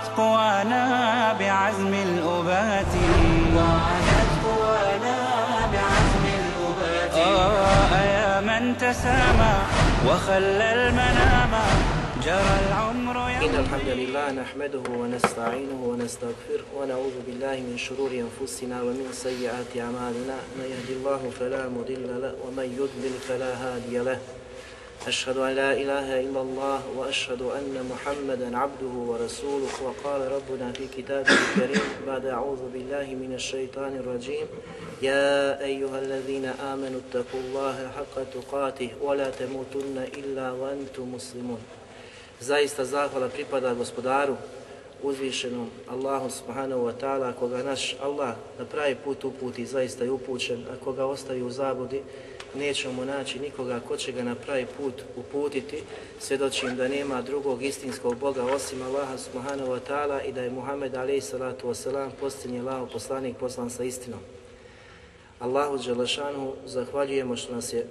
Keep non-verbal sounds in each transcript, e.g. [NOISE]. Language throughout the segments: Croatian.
وعادت قوانا بعزم الأبات. وعادت قوانا بعزم الأبات. آه يا من تسامى وخلى المنام. جرى العمر إن الحمد لله نحمده ونستعينه ونستغفره ونعوذ بالله من شرور أنفسنا ومن سيئات أعمالنا. من يهد الله فلا مضل له ومن يضلل فلا هادي له. أشهد أن لا إله إلا الله وأشهد أن محمدا عبده ورسوله. وقال ربنا في كتابه الكريم بعد أعوذ بالله من الشيطان الرجيم يا أيها الذين آمنوا اتقوا الله حق تقاته ولا تموتن إلا وأنتم مسلمون. Zaista zahvala pripada gospodaru. Uzvišenom Allahu subhanahu wa ta'ala, koga naš Allah na pravi put uputi, zaista je upućen, a koga ostavi u zabudi, nećemo naći nikoga ko će ga na pravi put uputiti, svjedočim da nema drugog istinskog Boga osim Allaha subhanahu wa ta'ala i da je Muhammed alaih salatu wasalam posljednji Allahu poslanik poslan sa istinom. Allahu Đelešanu zahvaljujemo što nas je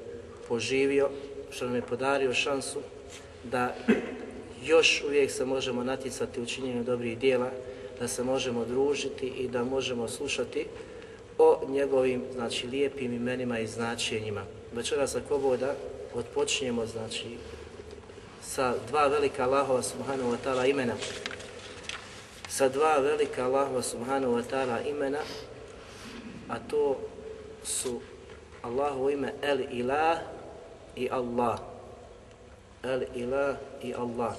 poživio, što nam je podario šansu da još uvijek se možemo natjecati u činjenju dobrih dijela, da se možemo družiti i da možemo slušati o njegovim znači, lijepim imenima i značenjima. Večeras ako Bog da odpočinjemo znači, sa dva velika Allahova subhanahu wa ta'ala imena. Sa dva velika Allahova subhanahu wa ta'ala imena, a to su Allahovo ime El Ilah i Allah. El Ilah i Allah.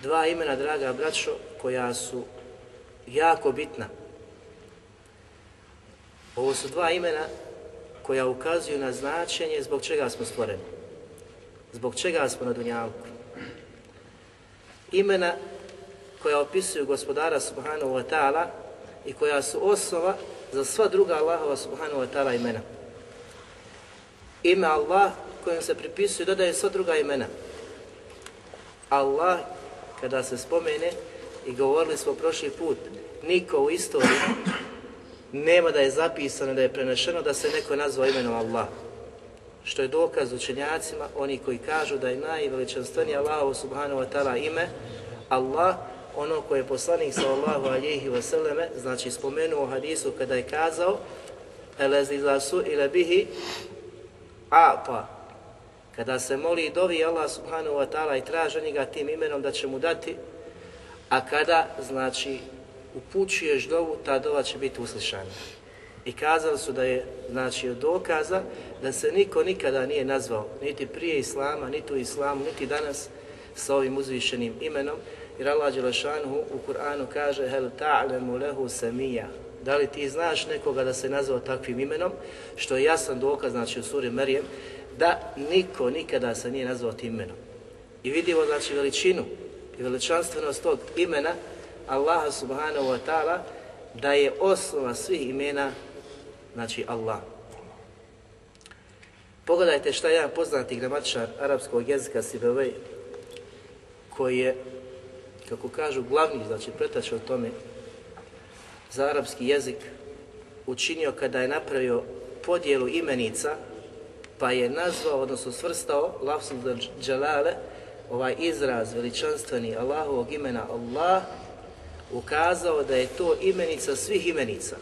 Dva imena, draga braćo, koja su jako bitna. Ovo su dva imena koja ukazuju na značenje zbog čega smo stvoreni. Zbog čega smo na Dunjalku. Imena koja opisuju gospodara subhanahu wa ta'ala i koja su osnova za sva druga Allahova subhanahu wa ta'ala imena. Ime Allah kojem se pripisuju dodaju sva druga imena. Allah, kada se spomene, i govorili smo prošli put, niko u istoriji nema da je zapisano, da je prenešeno da se neko nazvao imenom Allah. Što je dokaz učenjacima, oni koji kažu da je najveličanstveniji Allahu subhanahu wa ta'ala ime, Allah, ono koje je poslanik sallallahu alihi wasallame, znači spomenuo u hadisu kada je kazao, elezi su ila bihi apa, kada se moli i dovi Allah subhanahu wa ta'ala i traže njega tim imenom da će mu dati, a kada, znači, upućuješ dovu, ta dova će biti uslišana. I kazali su da je, znači, od dokaza da se niko nikada nije nazvao, niti prije Islama, niti u Islamu, niti danas sa ovim uzvišenim imenom, jer Allah Đelešanhu u Kur'anu kaže hel ta'lemu lehu samija, da li ti znaš nekoga da se nazvao takvim imenom, što je jasan dokaz, znači u suri Merijem, da niko nikada se nije nazvao tim imenom. I vidimo znači veličinu i veličanstvenost tog imena Allaha subhanahu wa ta'ala da je osnova svih imena znači Allah. Pogledajte šta je jedan poznati gramatičar arapskog jezika Sibevej koji je, kako kažu, glavni, znači pretač o tome za arapski jezik učinio kada je napravio podjelu imenica pa je nazvao, odnosno svrstao lafzul dželale, ovaj izraz veličanstveni Allahovog imena Allah, ukazao da je to imenica svih imenica.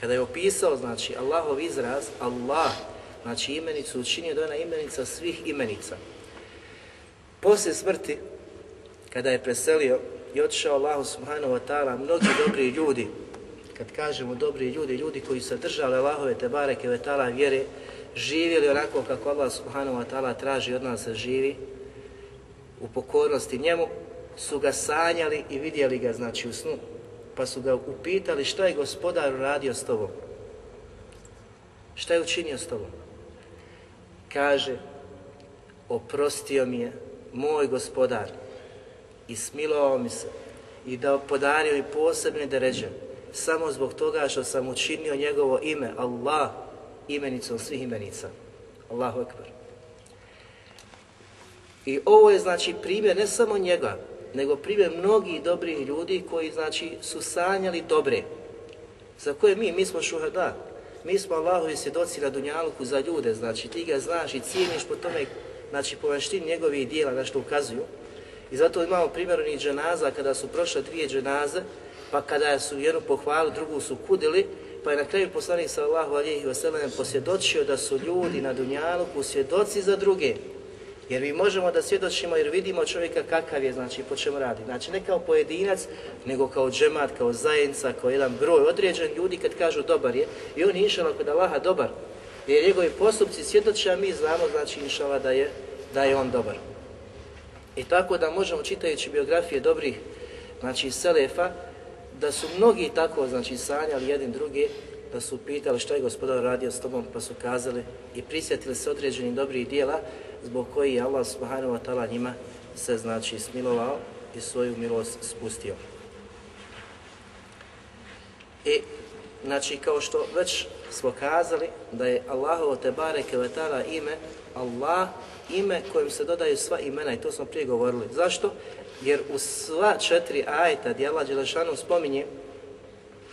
Kada je opisao, znači, Allahov izraz, Allah, znači imenicu, učinio da je ona imenica svih imenica. Poslije smrti, kada je preselio i otišao Allahu subhanahu wa ta'ala, mnogi dobri ljudi, kad kažemo dobri ljudi, ljudi koji su držali Allahove te bareke ve ta'ala vjere, živjeli onako kako Allah subhanahu wa ta'ala traži od nas da živi, u pokornosti njemu, su ga sanjali i vidjeli ga znači u snu, pa su ga upitali šta je gospodar uradio s tobom. Šta je učinio s tobom? Kaže, oprostio mi je moj gospodar i smilovao mi se i da podario i posebne deređe samo zbog toga što sam učinio njegovo ime, Allah, imenicom svih imenica. Allahu Ekber. I ovo je znači primjer ne samo njega, nego primjer mnogih dobrih ljudi koji znači su sanjali dobre. Za koje mi, mi smo šuhada, mi smo Allahovi svjedoci na Dunjaluku za ljude, znači ti ga znaš i cijeniš po tome, znači po vanštini njegovih dijela na što ukazuju. I zato imamo primjer onih dženaza kada su prošle dvije dženaze, pa kada su jednu pohvalu, drugu su kudili, pa je na kraju poslanik sallahu alihi wasallam posvjedočio da su ljudi na Dunjaluku svjedoci za druge. Jer mi možemo da svjedočimo jer vidimo čovjeka kakav je, znači po čemu radi. Znači ne kao pojedinac, nego kao džemat, kao zajednica, kao jedan broj određen ljudi kad kažu dobar je. I on je inšala kod Allaha dobar. Jer njegovi postupci svjedoče, a mi znamo znači inšala da je, da je on dobar. I tako da možemo čitajući biografije dobrih znači Selefa, da su mnogi tako znači sanjali jedin drugi, da su pitali šta je gospodar radio s tobom, pa su kazali i prisjetili se određenih dobrih dijela zbog koji je Allah subhanahu wa ta'ala njima se znači smilovao i svoju milost spustio. I znači kao što već smo kazali da je Allahovo te bareke ime Allah ime kojim se dodaju sva imena i to smo prije govorili. Zašto? Jer u sva četiri ajeta gdje Allah Đelešanu spominje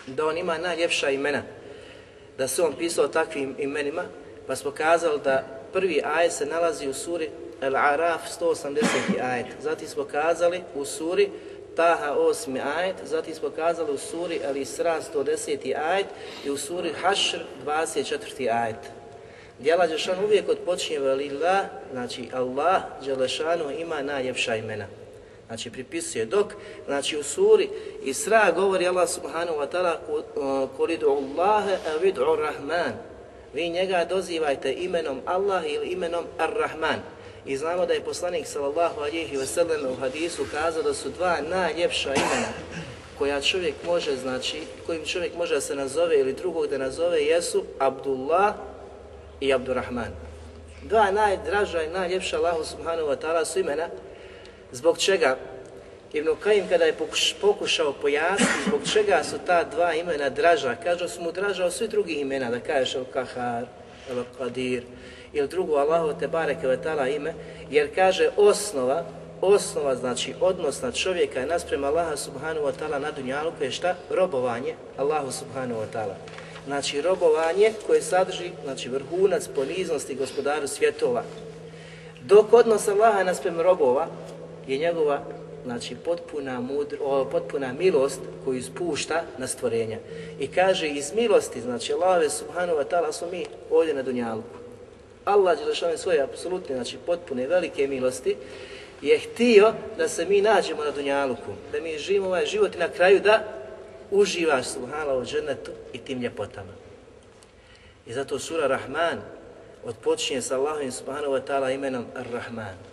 da on ima najljepša imena, da se on pisao takvim imenima, pa smo kazali da prvi ajet se nalazi u suri Al-Araf 180. ajet. Zatim smo kazali u suri Taha 8. ajet, zatim smo kazali u suri Al-Isra 110. ajet i u suri Hašr 24. ajet. Djela Đelešanu uvijek odpočinje znači Allah Đelešanu ima najljepša imena. Znači pripisuje dok, znači u suri Isra govori Allah subhanahu wa ta'ala koridu Allahe avidu Rahman. Vi njega dozivajte imenom Allah ili imenom Ar-Rahman. I znamo da je poslanik sallallahu alihi wasallam u hadisu kazao da su dva najljepša imena koja čovjek može, znači, kojim čovjek može da se nazove ili drugog da nazove jesu Abdullah i Abdurrahman. Dva najdraža i najljepša Allahu subhanahu wa ta'ala su imena zbog čega Ibn Kajim kada je pokušao pojasniti zbog čega su ta dva imena draža, kaže su mu draža od svih drugih imena, da kažeš El Kahar, El Qadir ili drugo Allahu te bareke ime, jer kaže osnova, osnova znači odnos na čovjeka je nasprema Allaha subhanahu wa ta'ala na dunjalu je šta? Robovanje Allahu subhanahu wa ta'ala. Znači robovanje koje sadrži znači vrhunac poniznosti gospodaru svjetova. Dok odnos Allaha naspram robova je njegova znači potpuna, mudro, potpuna milost koju spušta na stvorenja. I kaže iz milosti, znači Allahove subhanahu wa ta'ala smo mi ovdje na Dunjalku. Allah je svoje apsolutne, znači potpune velike milosti je htio da se mi nađemo na Dunjaluku, da mi živimo ovaj život i na kraju da uživaš subhanallah u džennetu i tim ljepotama. I zato sura Rahman odpočinje sa Allahom subhanahu wa ta'ala imenom Ar-Rahman.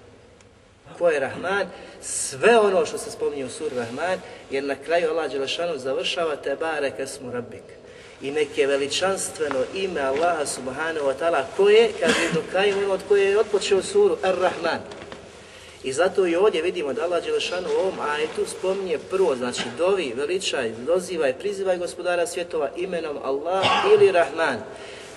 Ko je Rahman? Sve ono što se spominje u suri Rahman, jer na kraju Allah Đelešanu završava te bareke smo rabbik. I neke veličanstveno ime Allaha subhanahu wa ta'ala koje, kaže do kraju od koje je otpočeo suru Ar-Rahman. I zato i ovdje vidimo da Allah Đelešanu u ovom ajetu spominje prvo, znači dovi, veličaj, dozivaj, prizivaj gospodara svjetova imenom Allah ili Rahman.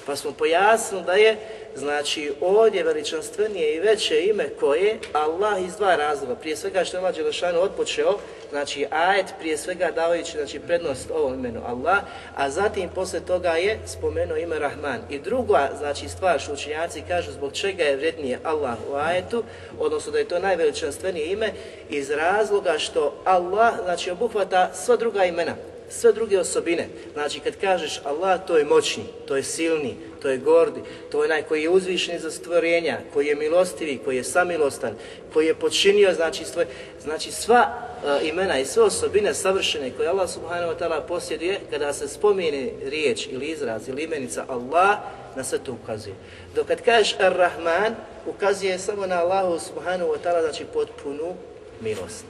Pa smo pojasnili da je Znači ovdje veličanstvenije i veće ime koje Allah iz dva razloga. Prije svega što je Allah Đelešanu odpočeo, znači ajet prije svega davajući znači, prednost ovom imenu Allah, a zatim poslije toga je spomenuo ime Rahman. I druga znači stvar što učenjaci kažu zbog čega je vrednije Allah u ajetu, odnosno da je to najveličanstvenije ime, iz razloga što Allah znači obuhvata sva druga imena sve druge osobine. Znači kad kažeš Allah to je moćni, to je silni, to je gordi, to je onaj koji je uzvišen za stvorenja, koji je milostivi, koji je samilostan, koji je počinio znači, stvoje, znači sva uh, imena i sve osobine savršene koje Allah subhanahu wa ta'ala posjeduje, kada se spomene riječ ili izraz ili imenica Allah, na sve to ukazuje. Dok kad kažeš Ar-Rahman, ukazuje samo na Allahu subhanahu wa ta'ala, znači potpunu milost.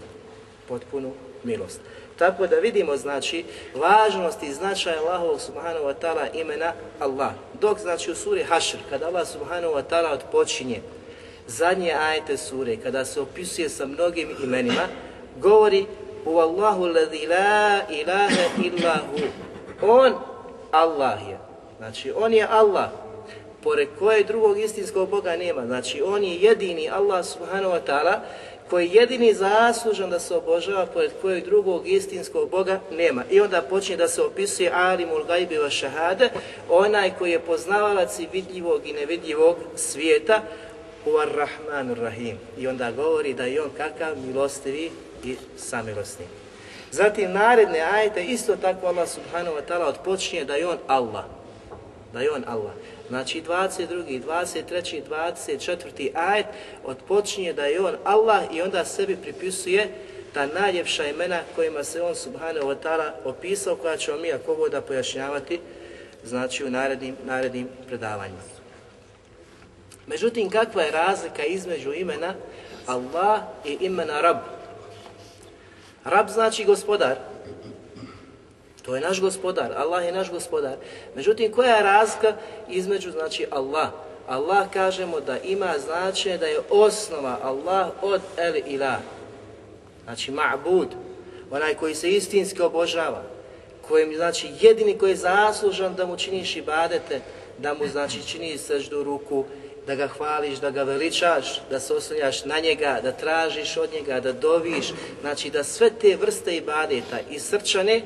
Potpunu milost. Tako da vidimo znači važnost i značaj Allahovog subhanahu wa ta'ala imena Allah. Dok znači u suri Hašr, kada Allah subhanahu wa ta'ala odpočinje zadnje ajete sure, kada se opisuje sa mnogim imenima, govori u Allahu ladhi la ilaha illa hu. On, Allah je. Znači, on je Allah, pored kojeg drugog istinskog Boga nema. Znači, on je jedini Allah subhanahu wa ta'ala, koji je jedini zaslužan da se obožava, pored kojeg drugog istinskog Boga nema. I onda počinje da se opisuje alimul gajbi wa šahade, onaj koji je poznavalac i vidljivog i nevidljivog svijeta, u ar-Rahman rahim I onda govori da je on kakav milostivi i samilosni. Zatim naredne ajete isto tako Allah subhanahu wa ta'ala odpočinje da je on Allah. Da je on Allah. Znači 22. 23. 24. ajet odpočinje da je on Allah i onda sebi pripisuje ta najljepša imena kojima se on subhanahu wa ta'ala opisao koja ćemo mi ako voda pojašnjavati znači u narednim, narednim predavanjima. Međutim, kakva je razlika između imena Allah i imena Rab? Rab znači gospodar. To je naš gospodar. Allah je naš gospodar. Međutim, koja je razlika između znači Allah? Allah kažemo da ima značenje da je osnova Allah od el ilah. Znači ma'bud. Onaj koji se istinski obožava. Kojem znači jedini koji je zaslužan da mu činiš ibadete, da mu znači čini seždu ruku, da ga hvališ, da ga veličaš, da se oslonjaš na njega, da tražiš od njega, da doviš, znači da sve te vrste ibadeta i srčane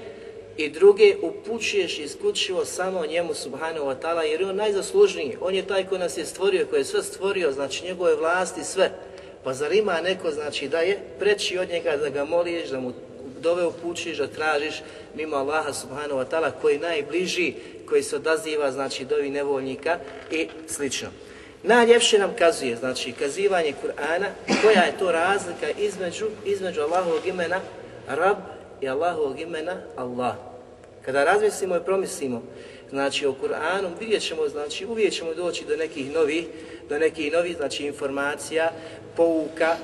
i druge upućuješ isključivo samo njemu subhanahu wa ta'ala jer je on najzaslužniji, on je taj koji nas je stvorio, koji je sve stvorio, znači njegove vlasti, sve. Pa zar ima neko znači da je preći od njega da ga moliš, da mu dove upućuješ, da tražiš mimo Allaha subhanahu wa ta'ala koji je najbliži, koji se odaziva znači dovi nevoljnika i slično. Najljepše nam kazuje, znači, kazivanje Kur'ana, koja je to razlika između, između Allahovog imena Rab i Allahovog imena Allah. Kada razmislimo i promislimo, znači, o Kur'anu, vidjet ćemo, znači, uvijek ćemo doći do nekih novih, do nekih novih, znači, informacija, pouka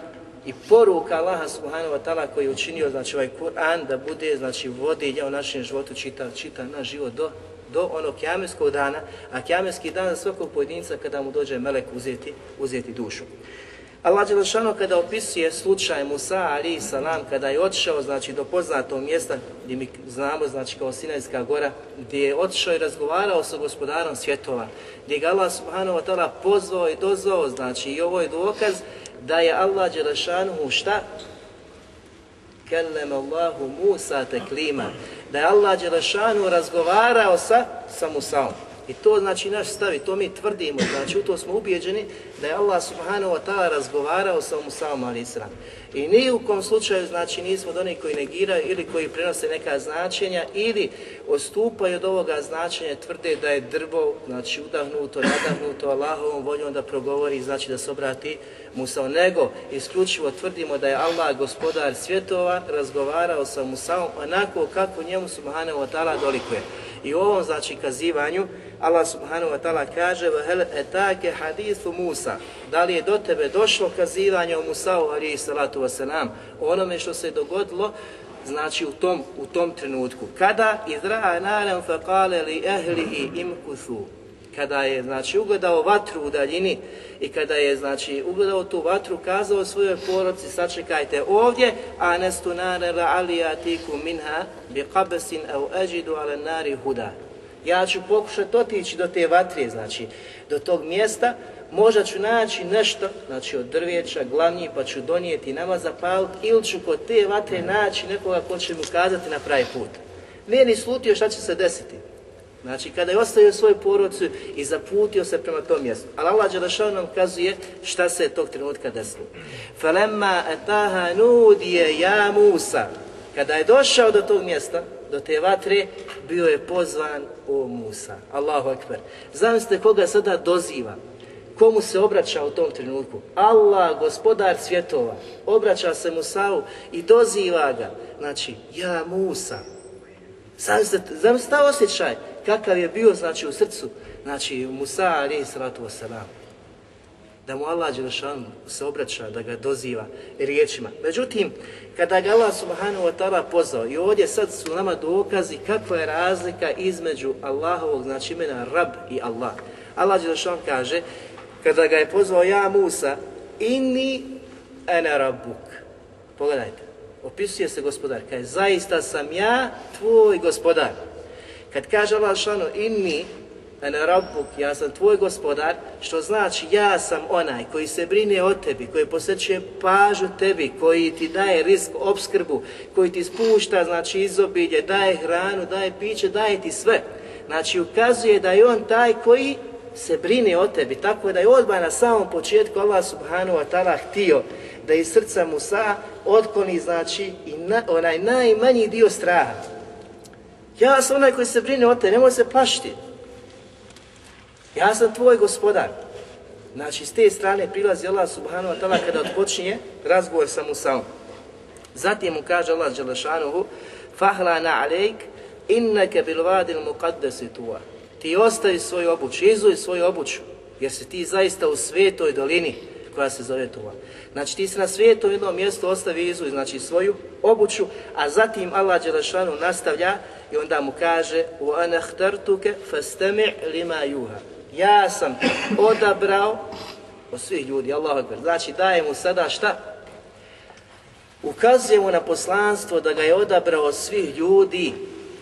i poruka Allaha subhanahu wa ta'ala koji je učinio, znači, ovaj Kur'an da bude, znači, vodilja u našem životu, čita, čita naš život do do onog kjameskog dana, a kjameski dan za svakog pojedinca kada mu dođe melek uzeti, uzeti dušu. Allah Đelešano kada opisuje slučaj Musa ali salam kada je otišao znači do poznatog mjesta gdje mi znamo znači kao Sinajska gora gdje je otišao i razgovarao sa gospodarom svjetova gdje ga Allah subhanahu wa ta'ala pozvao i dozvao znači i ovo je dokaz da je Allah Đelešanu šta kellem Allahu Musa teklima, da je Allah Đelešanu razgovarao sa, sa Musaom. I to znači naš stav i to mi tvrdimo, znači u to smo ubijeđeni da je Allah subhanahu wa ta'ala razgovarao sa Musaom ali. I ni u kom slučaju znači nismo od onih koji negiraju ili koji prenose neka značenja ili odstupaju od ovoga značenja tvrde da je drvo znači udahnuto, nadahnuto Allahovom voljom da progovori znači da se obrati Musa, nego isključivo tvrdimo da je Allah gospodar svjetova razgovarao sa Musaom onako kako njemu subhanahu wa ta'ala dolikuje. I u ovom znači kazivanju Allah subhanahu wa ta'ala kaže وَهَلْ etake hadithu Musa Da li je do tebe došlo kazivanje o Musa'u alihi salatu wasalam o onome što se dogodilo znači u tom, u tom trenutku. Kada izra'a narem faqale li ehlihi imkuthu kada je znači ugledao vatru u daljini i kada je znači ugledao tu vatru kazao svojoj poroci sačekajte ovdje a nestu nare aliyatiku minha bi qabasin aw ajidu ala nari huda. Ja ću pokušati otići do te vatre znači do tog mjesta. Možda ću naći nešto znači od drveća glavnji pa ću donijeti nama zapaliti ili ću kod te vatre naći nekoga ko će mu kazati na pravi put. Nije ni slutio šta će se desiti Znači, kada je ostavio svoju porodcu i zaputio se prema tom mjestu. Ali Allah Đelešanu nam kazuje šta se je tog trenutka desilo. Falemma etaha nudije ja Musa. Kada je došao do tog mjesta, do te vatre, bio je pozvan o Musa. Allahu akbar. Zamislite koga sada doziva. Komu se obraća u tom trenutku? Allah, gospodar svjetova, obraća se Musavu i doziva ga. Znači, ja Musa. Zamislite, zamislite osjećaj kakav je bio znači u srcu, znači Musa alaihi salatu wasalam. Da mu Allah Đelešan se obraća, da ga doziva riječima. Međutim, kada ga Allah subhanahu wa ta'ala pozvao, i ovdje sad su nama dokazi kakva je razlika između Allahovog, znači imena Rab i Allah. Allah Đelešan kaže, kada ga je pozvao ja Musa, inni ene rabbuk. Pogledajte. Opisuje se gospodar. Kaže, zaista sam ja tvoj gospodar. Kad kaže Allah šano, inni ene rabbuk, ja sam tvoj gospodar, što znači ja sam onaj koji se brine o tebi, koji posjećuje pažu tebi, koji ti daje risk, obskrbu, koji ti spušta, znači izobilje, daje hranu, daje piće, daje ti sve. Znači ukazuje da je on taj koji se brine o tebi, tako da je odmah na samom početku Allah subhanahu wa ta'ala htio da iz srca Musa otkloni znači i na, onaj najmanji dio straha. Ja sam onaj koji se brine o tebi, nemoj se pašti. Ja sam tvoj gospodar. Znači, s te strane prilazi Allah subhanahu wa ta'ala kada odpočinje razgovor sa Musaom. Zatim mu kaže Allah Đelešanuhu Fahlana alejk inneke bil vadil muqaddesi tuva. Ti ostavi svoju obuću, izuj svoju obuću, jer si ti zaista u svetoj dolini koja se zove Tuva. Znači ti si na svijetu jednom mjestu ostavi izuj, znači svoju obuću, a zatim Allah Đelešanu nastavlja i onda mu kaže u anahtartuke fastami' lima juha. Ja sam odabrao od svih ljudi, Allahu Akbar. Znači daje mu sada šta? Ukazuje mu na poslanstvo da ga je odabrao od svih ljudi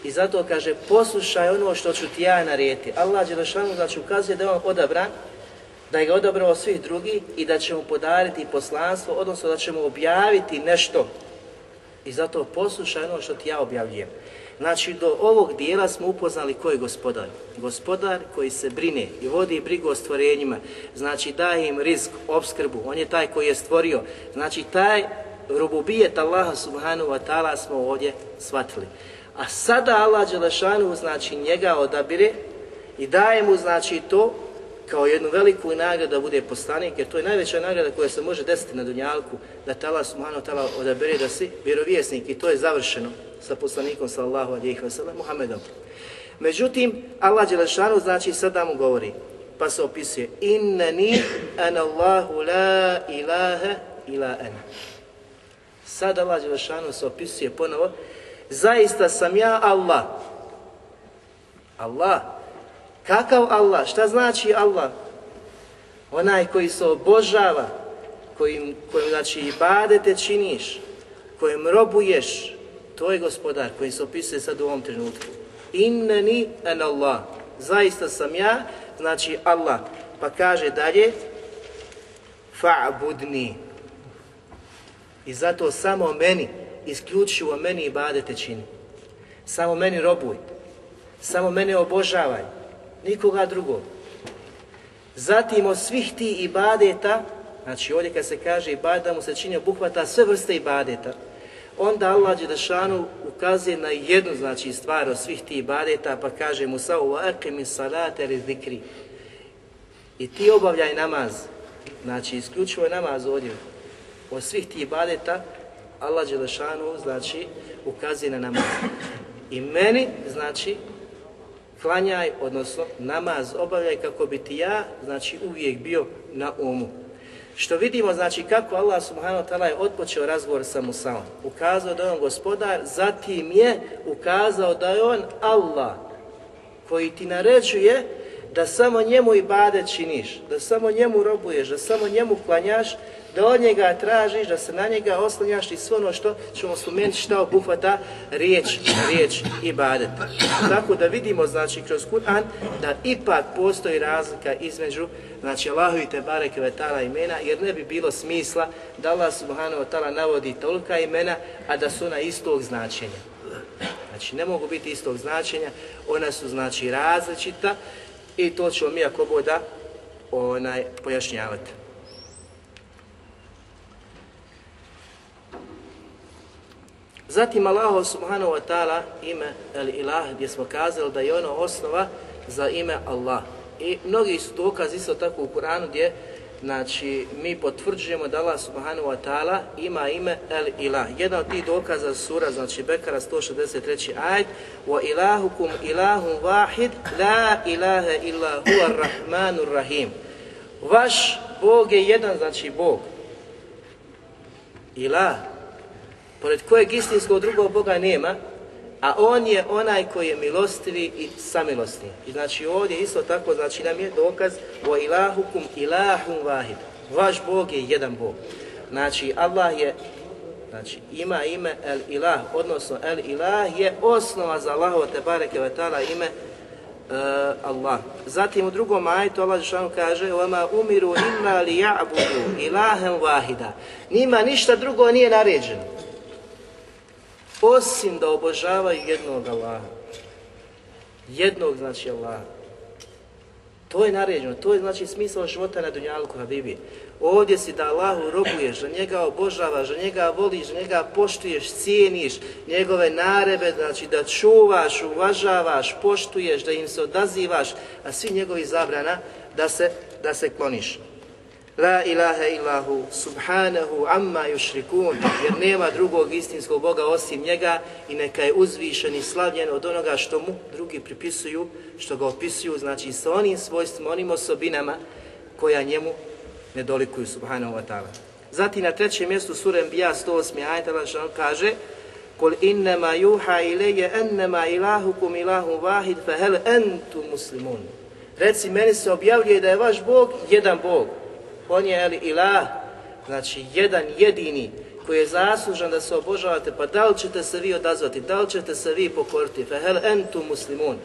i zato kaže poslušaj ono što ću ti ja narijeti. Allah Đelešanu znači ukazuje da je on odabran, da ga odabrao od svih drugih i da će mu podariti poslanstvo, odnosno da će mu objaviti nešto. I zato poslušaj ono što ti ja objavljujem. Znači, do ovog dijela smo upoznali ko je gospodar. Gospodar koji se brine i vodi brigu o stvorenjima. Znači, daje im rizik, obskrbu. On je taj koji je stvorio. Znači, taj rububijet Allaha subhanahu wa ta'ala smo ovdje shvatili. A sada Allah Đelešanu, znači, njega odabire i daje mu, znači, to kao jednu veliku nagradu da bude poslanik, jer to je najveća nagrada koja se može desiti na Dunjalku, da te Allah subhanahu wa ta'ala odabere da si vjerovjesnik i to je završeno sa poslanikom sallallahu alejhi ve sellem Muhammedom. Međutim, Allah dželešanu znači sada mu govori, pa se opisuje innani ana Allahu la ilaha ila. Sada Allah dželešanu se opisuje ponovo, zaista sam ja Allah. Allah. Kakav Allah? Šta znači Allah? Onaj koji se obožava, kojim, kojim znači ibadete činiš, kojim robuješ, to je gospodar koji se opisuje sad u ovom trenutku. Innani an Allah. Zaista sam ja, znači Allah. Pa kaže dalje, fa'budni. I zato samo meni, isključivo meni ibadete čini. Samo meni robuj. Samo mene obožavaj. Nikoga drugog. Zatim od svih ti ibadeta, znači ovdje kad se kaže ibadeta mu se čini obuhvata sve vrste ibadeta onda Allah Đelešanu ukazuje na jednu znači stvar od svih tih ibadeta pa kaže mu sa u akimi salate li zikri. I ti obavljaj namaz, znači isključivo namaz ovdje. Od svih tih ibadeta Allah Đelešanu znači ukazuje na namaz. I meni znači klanjaj, odnosno namaz obavljaj kako bi ti ja znači uvijek bio na umu. Što vidimo, znači, kako Allah subhanahu ta'ala je odpočeo razgovor sa Musaom. Ukazao da je on gospodar, zatim je ukazao da je on Allah, koji ti naređuje da samo njemu i bade činiš, da samo njemu robuješ, da samo njemu klanjaš, da od njega tražiš, da se na njega oslanjaš i sve ono što ćemo spomenuti šta obuhvata riječ, riječ i badet. Tako da vidimo, znači, kroz Kur'an, da ipak postoji razlika između, znači, Allahu i Tebareke ve ta'ala imena, jer ne bi bilo smisla da Allah subhanahu wa ta'ala navodi tolika imena, a da su ona istog značenja. Znači, ne mogu biti istog značenja, ona su, znači, različita i to ćemo mi ako boda onaj, pojašnjavati. Zatim Allah subhanahu wa ta'ala ime El Ilah gdje smo kazali da je ono osnova za ime Allah. I mnogi su dokazi isto tako u Kur'anu gdje znači mi potvrđujemo da Allah subhanahu wa ta'ala ima ime El Ilah. Jedan od tih dokaza sura, znači Bekara 163. ajd wa ilahukum ilahum vahid la ilaha illa huwa rahmanur rahim. Vaš Bog je jedan, znači Bog. Ilah, pored kojeg istinskog drugog Boga nema, a On je onaj koji je milostivi i samilostni. I znači ovdje isto tako, znači nam je dokaz o ilahukum ilahum vahid. Vaš Bog je jedan Bog. Znači Allah je Znači, ima ime El Ilah, odnosno El Ilah je osnova za Allahovo te bareke ve ta'ala ime uh, Allah. Zatim u drugom ajetu Allah Žešanu kaže وَمَا umiru إِلَّا لِيَعْبُدُوا إِلَهًا وَاحِدًا Njima ništa drugo nije naređeno. osim da obožavaju jednog Allaha. Jednog znači Allaha. To je naređeno, to je znači smisao života na Dunjalku Habibi. Ovdje si da Allahu robuješ, da njega obožavaš, da njega voliš, da njega poštuješ, cijeniš, njegove narebe, znači da čuvaš, uvažavaš, poštuješ, da im se odazivaš, a svi njegovi zabrana da se, da se kloniš. La ilaha illahu subhanahu amma yushrikun, jer nema drugog istinskog Boga osim njega i neka je uzvišen i slavljen od onoga što mu drugi pripisuju, što ga opisuju, znači sa onim svojstvima, onim osobinama koja njemu ne dolikuju subhanahu wa ta'ala. Zatim na trećem mjestu sura Anbiya 108. ajet Allah kaže Kul innama yuha ilayya annama ilahukum ilahun wahid fa hal antum muslimun. Reci meni se objavljuje da je vaš Bog jedan Bog. On je ali ilah, znači jedan jedini koji je zaslužan da se obožavate, pa da li ćete se vi odazvati, da li ćete se vi pokoriti, fa hal antum muslimun.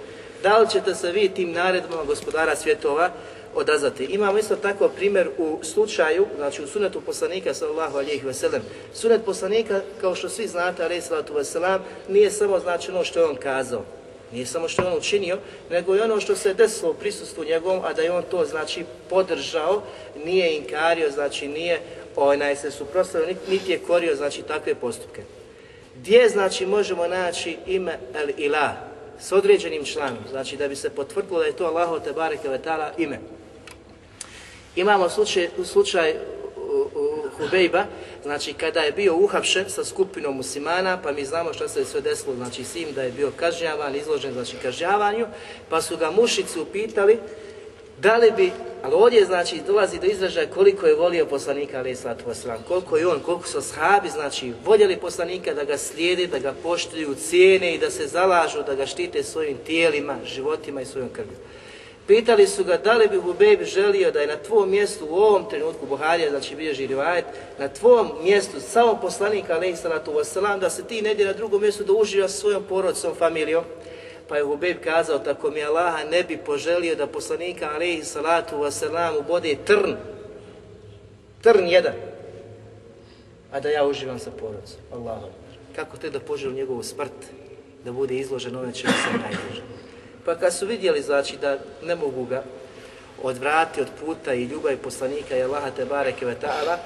Da li ćete se vi tim naredbama gospodara svjetova odazvati. Imamo isto tako primjer u slučaju, znači u sunetu poslanika sallallahu alejhi ve sellem. Sunet poslanika, kao što svi znate, alejhi salatu nije samo znači ono što je on kazao. Nije samo što je on učinio, nego i ono što se desilo u prisustvu njegovom, a da je on to znači podržao, nije inkario, znači nije onaj se suprotstavio, niti je korio znači takve postupke. Gdje znači možemo naći ime El Ilah s određenim članom, znači da bi se potvrdilo da je to Allahu te bareke ve taala ime. Imamo slučaj, slučaj Hubejba, znači kada je bio uhapšen sa skupinom muslimana, pa mi znamo što se je sve desilo, znači sim da je bio kažnjavan, izložen znači kažnjavanju, pa su ga mušici upitali da li bi, ali ovdje znači dolazi do izražaja koliko je volio poslanika sallatu wasalam, koliko je on, koliko su ashabi, znači voljeli poslanika da ga slijede, da ga poštuju, cijene i da se zalažu, da ga štite svojim tijelima, životima i svojom krvju. Pitali su ga da li bi Hubejb želio da je na tvom mjestu u ovom trenutku Buharija, znači bilježi rivajet, na tvom mjestu samo poslanika alaihi salatu wasalam, da se ti negdje na drugom mjestu da uživa svojom porodicom, familijom. Pa je Hubejb kazao, tako mi Allaha ne bi poželio da poslanika alaihi salatu wasalam ubode trn, trn jedan, a da ja uživam sa porodicom. Allah. Kako te da poželim njegovu smrt, da bude izložen ove čemu sam najdužan. Pa kad su vidjeli znači da ne mogu ga odvrati od puta i ljubavi poslanika i Allaha te bareke ve ta'ala,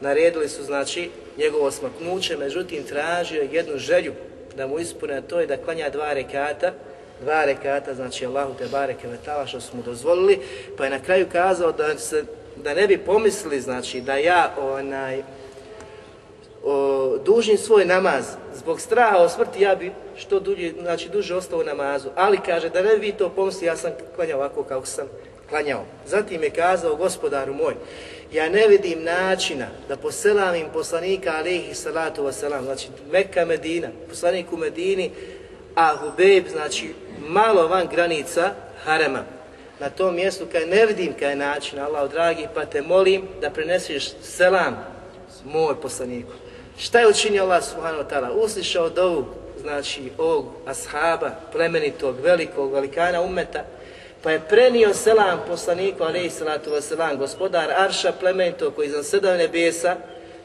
naredili su znači njegovo smaknuće, međutim tražio jednu želju da mu ispune, to je da klanja dva rekata, dva rekata, znači Allahu te bareke ve ta'ala što su mu dozvolili, pa je na kraju kazao da se da ne bi pomislili znači da ja onaj o, dužim svoj namaz zbog straha o smrti ja bi što dulje, znači duže ostao u namazu. Ali kaže da ne bi vi to pomisli, ja sam klanjao ovako kako sam klanjao. Zatim je kazao gospodaru moj, ja ne vidim načina da poselamim poslanika alaihi salatu wasalam, znači Mekka Medina, poslanik u Medini, a Hubejb, znači malo van granica harema. Na tom mjestu kaj ne vidim kaj način, Allah dragi, pa te molim da preneseš selam moj poslaniku. Šta je učinio Allah subhanahu wa ta'ala? Uslišao dovu, znači ovog ashaba, plemenitog, velikog, velikana umeta, pa je prenio selam poslaniku, alaihi salatu wasalam, gospodar Arša plemenitog koji iznad sedam nebesa,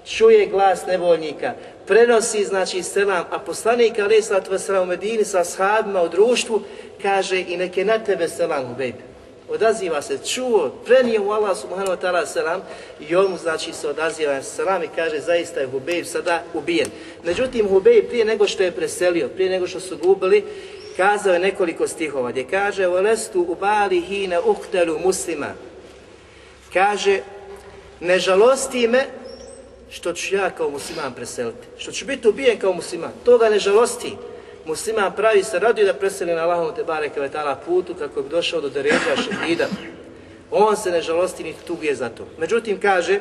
čuje glas nevoljnika, prenosi znači selam, a poslanik alaihi salatu wasalam u Medini sa ashabima u društvu, kaže i neke na tebe selam u bejbi odaziva se, čuo, prenio mu Allah subhanahu wa ta'ala selam i on mu znači se odaziva selam i kaže zaista je Hubejb sada ubijen. Međutim Hubejb prije nego što je preselio, prije nego što su gubili, kazao je nekoliko stihova gdje kaže Volestu ubali hine uhtelu muslima. Kaže, ne žalosti me što ću ja kao musliman preseliti, što ću biti ubijen kao musliman, toga ne žalosti musliman pravi se radi da preseli na Allahom te bareke ve ta'ala putu kako bi došao do deređa šehida. On se ne žalosti ni tuguje za to. Međutim kaže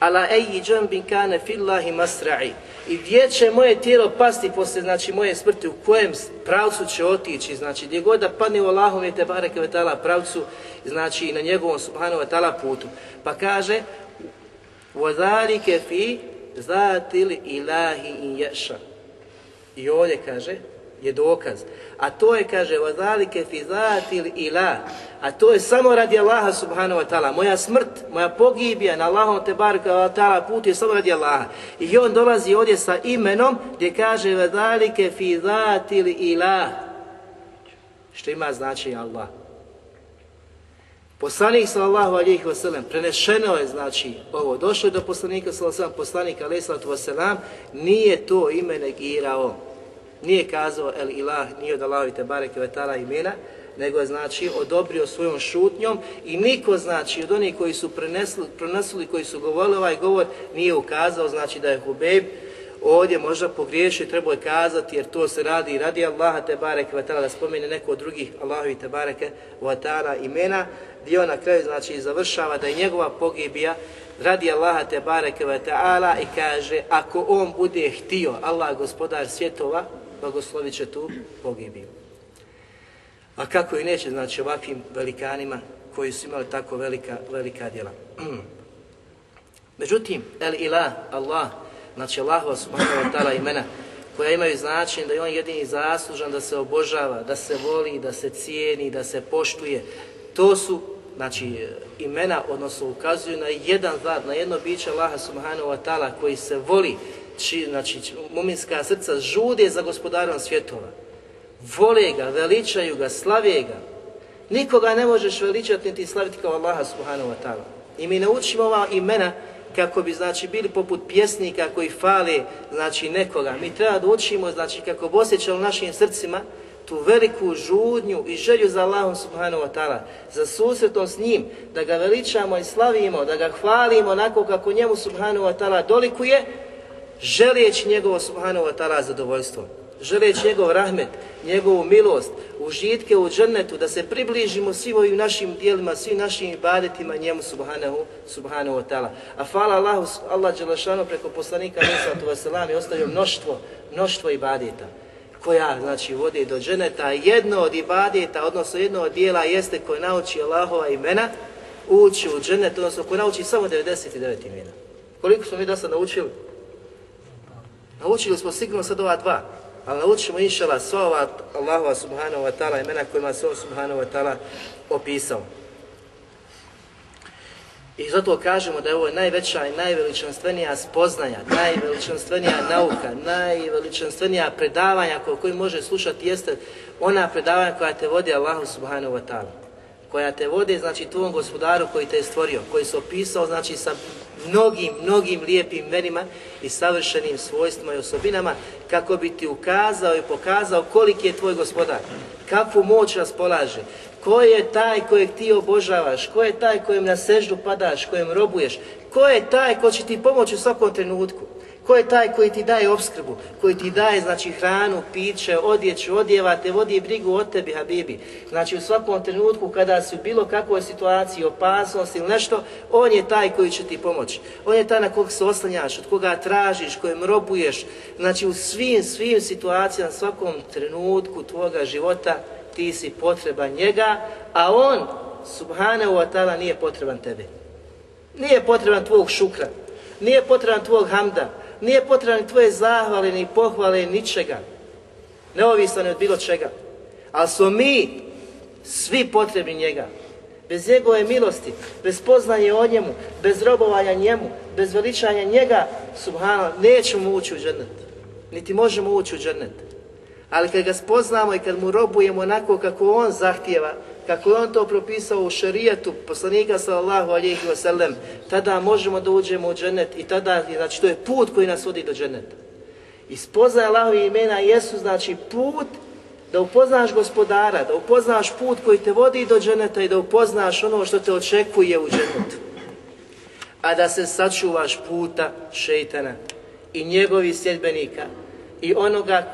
Ala eji džambin kane fillahi masra'i i gdje će moje tijelo pasti posle znači moje smrti, u kojem pravcu će otići, znači gdje god da padne u Allahom te bareke ve ta'ala pravcu, znači na njegovom subhanahu wa ta'ala putu. Pa kaže وَذَلِكَ فِي zatil ilahi in ješa. I ovdje kaže, je dokaz. A to je, kaže, vazalike fi zatil ilah. A to je samo radi Allaha subhanahu wa ta'ala. Moja smrt, moja pogibija na Allahom te baraka wa ta'ala put je samo radi Allaha. I on dolazi ovdje sa imenom gdje kaže vazalike fi zatil ilah. Što ima značenje Allah. Poslanik sallallahu alejhi ve sellem prenešeno je znači ovo došlo je do poslanika sallallahu alejhi poslanika alejhi nije to ime negirao. Nije kazao el ilah nije od te bareke ve taala imena nego je znači odobrio svojom šutnjom i niko znači od onih koji su prenesli, prenosili, koji su govorili ovaj govor nije ukazao znači da je Hubejb ovdje možda pogriješi, treba je kazati jer to se radi i radi Allaha te bareke ve taala da spomene neko od drugih Allahovi te bareke ve taala imena on na kraju znači završava da je njegova pogibija radi Allaha te bareke ve taala i kaže ako on bude htio Allah gospodar svjetova blagoslovit će tu pogibiju. A kako i neće, znači ovakvim velikanima koji su imali tako velika, velika djela. [CLEARS THROAT] Međutim, el ilah, Allah, znači Allahu subhanahu wa ta'ala imena, koja imaju značenje da je on jedini zaslužan da se obožava, da se voli, da se cijeni, da se poštuje. To su znači imena, odnosno ukazuju na jedan zad, na jedno biće Allaha subhanahu wa ta'ala koji se voli, či, znači muminska srca žude za gospodarom svjetova. Vole ga, veličaju ga, slave ga. Nikoga ne možeš veličati niti slaviti kao Allaha subhanahu wa ta'ala. I mi naučimo ova imena kako bi znači bili poput pjesnika koji fale znači nekoga. Mi treba da učimo znači kako bi osjećali našim srcima tu veliku žudnju i želju za Allahom subhanahu wa ta'ala, za susretom s njim, da ga veličamo i slavimo, da ga hvalimo onako kako njemu subhanahu wa ta'ala dolikuje, želeći njegovo subhanahu wa ta'ala zadovoljstvo, želeći njegov rahmet, njegovu milost, užitke u džennetu, da se približimo svim ovim našim dijelima, svim našim ibadetima njemu subhanahu, subhanahu wa ta'ala. A hvala Allahu, Allah Đelešanu preko poslanika Nisatu Veselam je ostavio mnoštvo, mnoštvo ibadeta koja znači vodi do dženeta. Jedno od ibadeta, odnosno jedno od dijela jeste koje nauči Allahova imena, ući u dženet, odnosno koje nauči samo 99 imena. Koliko smo mi do sad naučili? Naučili smo sigurno sad ova dva, ali naučimo inšala sva ova Allahova subhanahu wa ta'ala imena kojima se on subhanahu wa ta'ala opisao. I zato kažemo da je ovo najveća i najveličanstvenija spoznaja, najveličanstvenija nauka, najveličanstvenija predavanja koje, koji može slušati jeste ona predavanja koja te vodi Allahu subhanahu wa ta'ala. Koja te vodi, znači, tvom gospodaru koji te je stvorio, koji se opisao, znači, sa mnogim, mnogim lijepim imenima i savršenim svojstvima i osobinama, kako bi ti ukazao i pokazao koliki je tvoj gospodar, kakvu moć raspolaže, Ko je taj kojeg ti obožavaš? Ko je taj kojem na seždu padaš, kojem robuješ? Ko je taj ko će ti pomoći u svakom trenutku? Ko je taj koji ti daje obskrbu, koji ti daje znači hranu, piće, odjeću, odjeva, te vodi brigu o tebi, Habibi. Znači u svakom trenutku kada si u bilo kakvoj situaciji, opasnost ili nešto, on je taj koji će ti pomoći. On je taj na kog se oslanjaš, od koga tražiš, kojem robuješ. Znači u svim, svim situacijama, svakom trenutku tvoga života, ti si potreban njega, a on, subhanahu wa ta'ala, nije potreban tebi. Nije potreban tvog šukra, nije potreban tvog hamda, nije potreban tvoje zahvale, ni pohvale, ničega. Neovisno od bilo čega. Ali smo mi svi potrebni njega. Bez njegove milosti, bez poznanje o njemu, bez robovanja njemu, bez veličanja njega, subhanahu, nećemo ući u džennet. Niti možemo ući u džennet. Ali kad ga spoznamo i kad mu robujemo onako kako on zahtjeva, kako je on to propisao u šarijetu poslanika sallallahu alejhi ve sellem, tada možemo da uđemo u džennet i tada znači to je put koji nas vodi do dženeta. I spoznaje Allahovi imena jesu znači put da upoznaš gospodara, da upoznaš put koji te vodi do dženeta i da upoznaš ono što te očekuje u dženetu. A da se sačuvaš puta šeitana i njegovih sljedbenika i onoga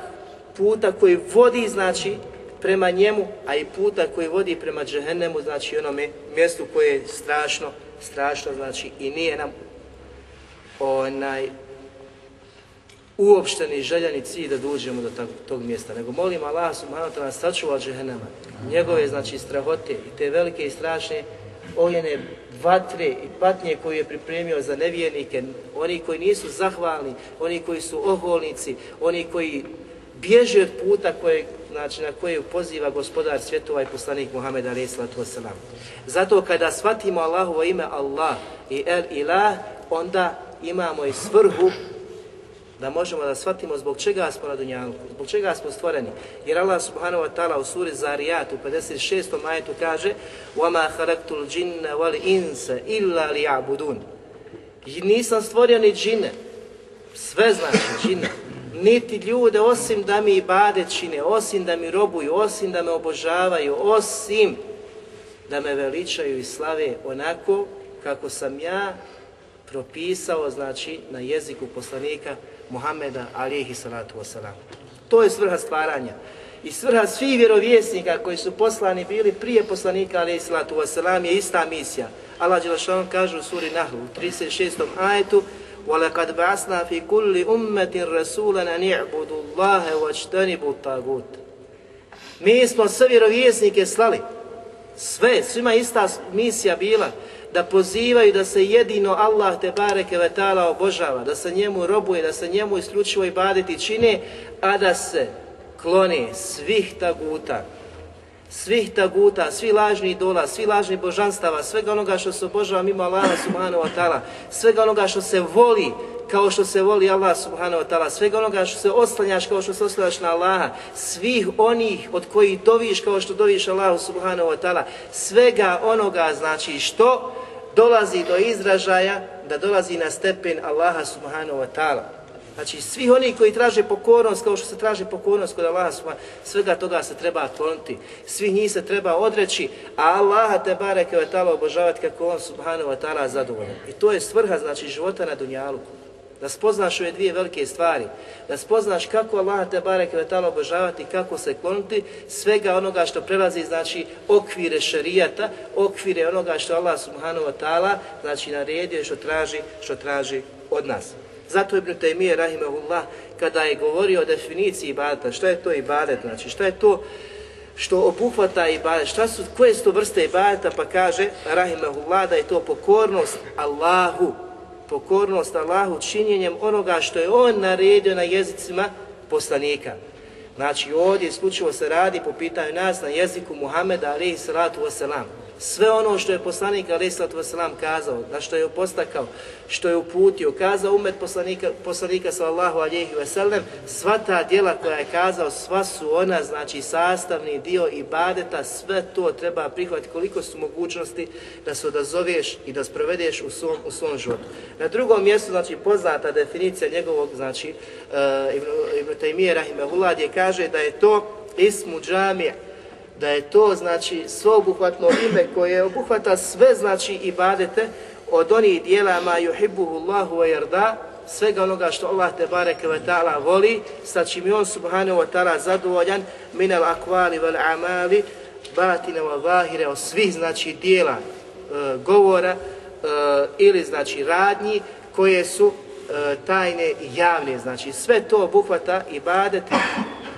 puta koji vodi, znači, prema njemu, a i puta koji vodi prema džehennemu, znači onome mjestu koje je strašno, strašno, znači i nije nam onaj uopšteni željani cilj da dođemo do tog, tog mjesta, nego molim Allah subhanahu wa ta'ala sačuva džehennema, njegove znači strahote i te velike i strašne ojene vatre i patnje koju je pripremio za nevjernike, oni koji nisu zahvalni, oni koji su oholnici, oni koji bježe od puta koje, znači, na koje poziva gospodar svjetova i poslanik Muhammed a.s. Zato kada shvatimo Allahovo ime Allah i El Ilah, onda imamo i svrhu da možemo da shvatimo zbog čega smo na Dunjalku, zbog čega smo stvoreni. Jer Allah subhanahu wa ta'ala u suri Zariyat u 56. majetu kaže وَمَا خَلَقْتُ الْجِنَّ وَالْإِنسَ إِلَّا لِيَعْبُدُونَ I nisam stvorio ni džine, sve znači džine, niti ljude osim da mi ibade čine, osim da mi robuju, osim da me obožavaju, osim da me veličaju i slave onako kako sam ja propisao, znači, na jeziku poslanika Muhammeda alihi salatu wasalam. To je svrha stvaranja. I svrha svih vjerovjesnika koji su poslani bili prije poslanika alihi salatu wasalam je ista misija. Allah Đelešan kaže u suri Nahlu u 36. ajetu وَلَقَدْ بَعَسْنَا فِي كُلِّ أُمَّةٍ رَسُولًا أَنْ يَعْبُدُوا اللَّهَ وَاجْتَنِبُوا الطَّاغُوتَ Mi smo sve vjerovjesnike slali. Sve, svima ista misija bila da pozivaju da se jedino Allah te bareke ve ta'ala obožava, da se njemu robuje, da se njemu isključivo i baditi čine, a da se klone svih taguta, svih taguta, svi lažni idola, svi lažni božanstava, svega onoga što se obožava mimo Allaha subhanahu wa ta'ala, svega onoga što se voli kao što se voli Allah subhanahu wa ta'ala, svega onoga što se oslanjaš kao što se oslanjaš na Allaha, svih onih od kojih doviš kao što doviš Allahu subhanahu wa ta'ala, svega onoga znači što dolazi do izražaja da dolazi na stepen Allaha subhanahu wa ta'ala. Znači, svi oni koji traže pokornost, kao što se traži pokornost kod Allaha, svega toga se treba kloniti, svih njih se treba odreći, a Allaha te bareke ve ta'ala obožavati kako on subhanahu wa ta'ala zadovoljan. I to je svrha, znači, života na Dunjaluku da spoznaš ove dvije velike stvari, da spoznaš kako Allah te barek vetala obožavati, kako se kloniti svega onoga što prelazi, znači okvire šarijata, okvire onoga što Allah subhanahu wa ta'ala, znači naredio što traži, što traži od nas. Zato Ibn Taymiye rahimahullah kada je govorio o definiciji ibadeta, što je to ibadet, znači što je to što obuhvata ibadet, šta su, koje su to vrste ibadeta, pa kaže rahimahullah da je to pokornost Allahu, pokornost Allahu činjenjem onoga što je On naredio na jezicima poslanika. Znači ovdje isključivo se radi po pitanju nas na jeziku Muhameda alaihi salatu wasalam sve ono što je poslanik alaih wasalam kazao, na što je postakao, što je uputio, kazao umet poslanika, poslanika sallallahu alihi wasallam, sva ta djela koja je kazao, sva su ona, znači sastavni dio ibadeta, sve to treba prihvatiti koliko su mogućnosti da se odazoveš i da sprovedeš u svom, u svom životu. Na drugom mjestu, znači poznata definicija njegovog, znači uh, Ibn, Ibn Taymiye Rahimahullah, kaže da je to ismu džamija, da je to znači sveobuhvatno ime koje obuhvata sve znači ibadete od onih dijela ma yuhibbuhu Allahu wa yarda svega onoga što Allah te bareke ve taala voli sa čim je on subhanahu wa taala zadovoljan min al aqwali wal amali batina wa zahire od svih znači dijela e, govora e, ili znači radnji koje su e, tajne i javne znači sve to obuhvata ibadete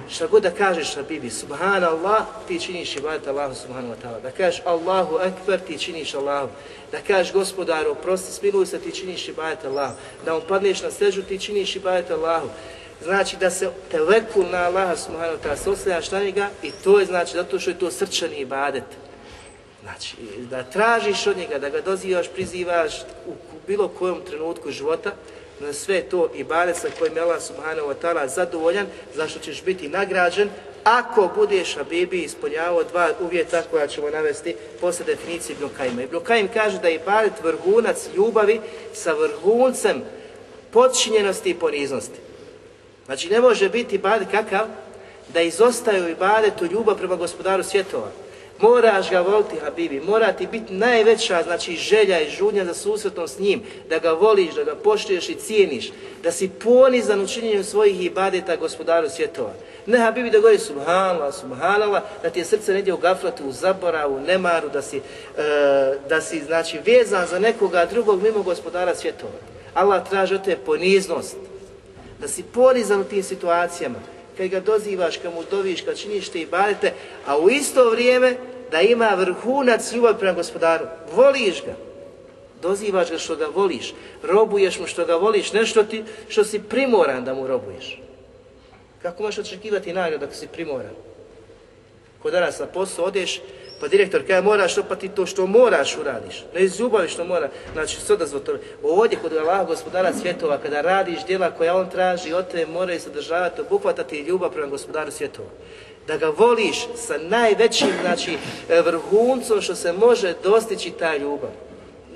šta god da kažeš na Bibi, subhanallah, ti činiš ibadet Allahu subhanahu wa ta'ala. Da kažeš Allahu ekber, ti činiš Allahu. Da kažeš gospodaru, prosti, smiluj se, ti činiš ibadet Allahu. Da mu padneš na sežu, ti činiš ibadet Allahu. Znači da se telekul na Allaha subhanahu wa ta'ala, se oslanjaš na njega i to je znači zato što je to srčani ibadet. Znači, da tražiš od njega, da ga dozivaš, prizivaš u bilo kojem trenutku života, sve to i bare sa kojim je Allah subhanahu wa ta'ala zadovoljan, zašto ćeš biti nagrađen, ako budeš Habibi ispunjavao dva uvjeta koja ćemo navesti posle definicije Ibn Kajima. Ibn Kajim kaže da je ibadet vrhunac ljubavi sa vrhuncem podčinjenosti i poniznosti. Znači ne može biti ibadet kakav da izostaju ibadetu ljubav prema gospodaru svjetova Moraš ga voliti, Habibi, mora ti biti najveća znači, želja i žudnja za susretom s njim, da ga voliš, da ga poštuješ i cijeniš, da si ponizan u svojih ibadeta gospodaru svjetova. Ne, Habibi, da govori subhanallah, subhanallah, da ti je srce negdje u gaflatu, u zaboravu, u nemaru, da si, e, da si znači, vezan za nekoga drugog mimo gospodara svjetova. Allah traži od te poniznost, da si ponizan u tim situacijama, kad ga dozivaš, kad mu doviš, kad činiš te ibadete, a u isto vrijeme da ima vrhunac ljubav prema gospodaru. Voliš ga, dozivaš ga što ga voliš, robuješ mu što ga voliš, nešto ti, što si primoran da mu robuješ. Kako možeš očekivati nagradu ako si primoran? Ko danas na posao odeš, pa direktor kaže moraš to, pa ti to što moraš uradiš. Ne iz ljubavi što mora, znači sve da tome. Ovdje kod Allaha gospodara svjetova, kada radiš djela koja on traži od tebe, moraju sadržavati, obuhvatati ljubav prema gospodaru svjetova. Da ga voliš sa najvećim, znači, vrhuncom što se može dostići ta ljubav.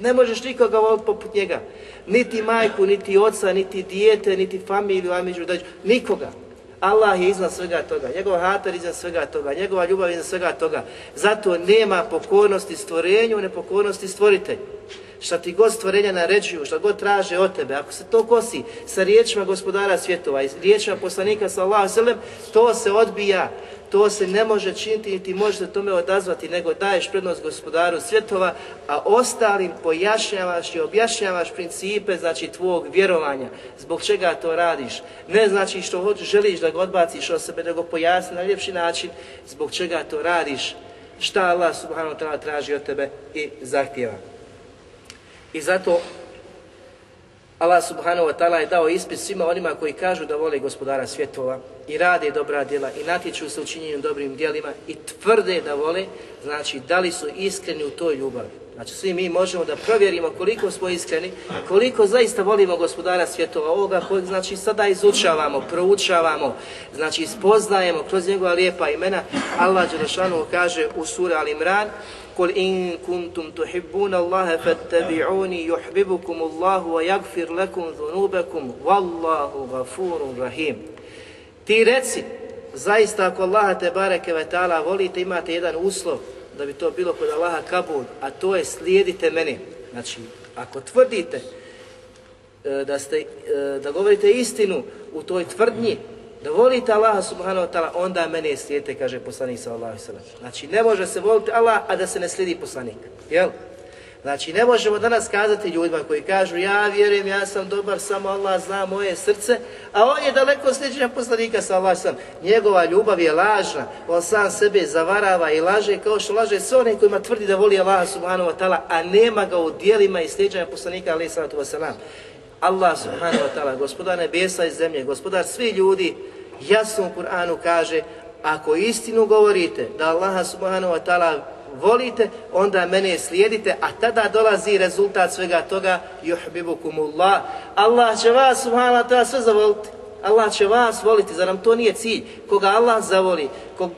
Ne možeš nikoga voliti poput njega. Niti majku, niti oca, niti dijete, niti familiju, a među nikoga. Allah je iznad svega toga, njegov hatar iznad svega toga, njegova ljubav iznad svega toga. Zato nema pokornosti stvorenju, nepokornosti stvoritelju. Šta ti god stvorenja naređuju, šta god traže od tebe, ako se to kosi sa riječima gospodara svjetova i riječima poslanika sallallahu to se odbija to se ne može činiti niti može se tome odazvati, nego daješ prednost gospodaru svjetova, a ostalim pojašnjavaš i objašnjavaš principe, znači tvog vjerovanja, zbog čega to radiš. Ne znači što želiš da ga odbaciš od sebe, nego pojasni na ljepši način zbog čega to radiš, šta Allah subhanahu ta'ala traži od tebe i zahtjeva. I zato Allah subhanahu wa ta'ala je dao ispit svima onima koji kažu da vole gospodara svjetova i rade dobra djela i natječu se u činjenju dobrim djelima i tvrde da vole, znači da li su iskreni u toj ljubavi. Znači svi mi možemo da provjerimo koliko smo iskreni, koliko zaista volimo gospodara svjetova ovoga kojeg znači sada izučavamo, proučavamo, znači spoznajemo kroz njegova lijepa imena. Allah Đelešanu kaže u suri Al-Imran قل إن كنتم تحبون الله فاتبعوني يحببكم الله ويغفر لكم ذنوبكم والله غفور رحيم Ti reci, zaista ako Allaha te bareke ve ta'ala volite, imate jedan uslov da bi to bilo kod Allaha kabul, a to je slijedite mene. Znači, ako tvrdite e, da, ste, e, da govorite istinu u toj tvrdnji, da volite Allaha subhanahu wa ta'ala, onda mene slijedite, kaže poslanik sallallahu alaihi Znači, ne može se voliti Allah, a da se ne slijedi poslanik. Jel? Znači, ne možemo danas kazati ljudima koji kažu ja vjerujem, ja sam dobar, samo Allah zna moje srce, a on je daleko sljeđenja poslanika sa Allah sam. Njegova ljubav je lažna, on sam sebe zavarava i laže kao što laže sve one kojima tvrdi da voli Allah subhanahu wa ta'ala, a nema ga u dijelima i sljeđenja poslanika alaih sallatu wasalam. Allah subhanahu wa ta'ala, gospodar nebesa i zemlje, gospodar svi ljudi, jasno u Kur'anu kaže, ako istinu govorite da Allah subhanahu wa ta'ala volite, onda mene slijedite, a tada dolazi rezultat svega toga, juhbibukumullah. Allah će vas, subhanahu wa sve zavoliti. Allah će vas voliti, zar nam to nije cilj? Koga Allah zavoli,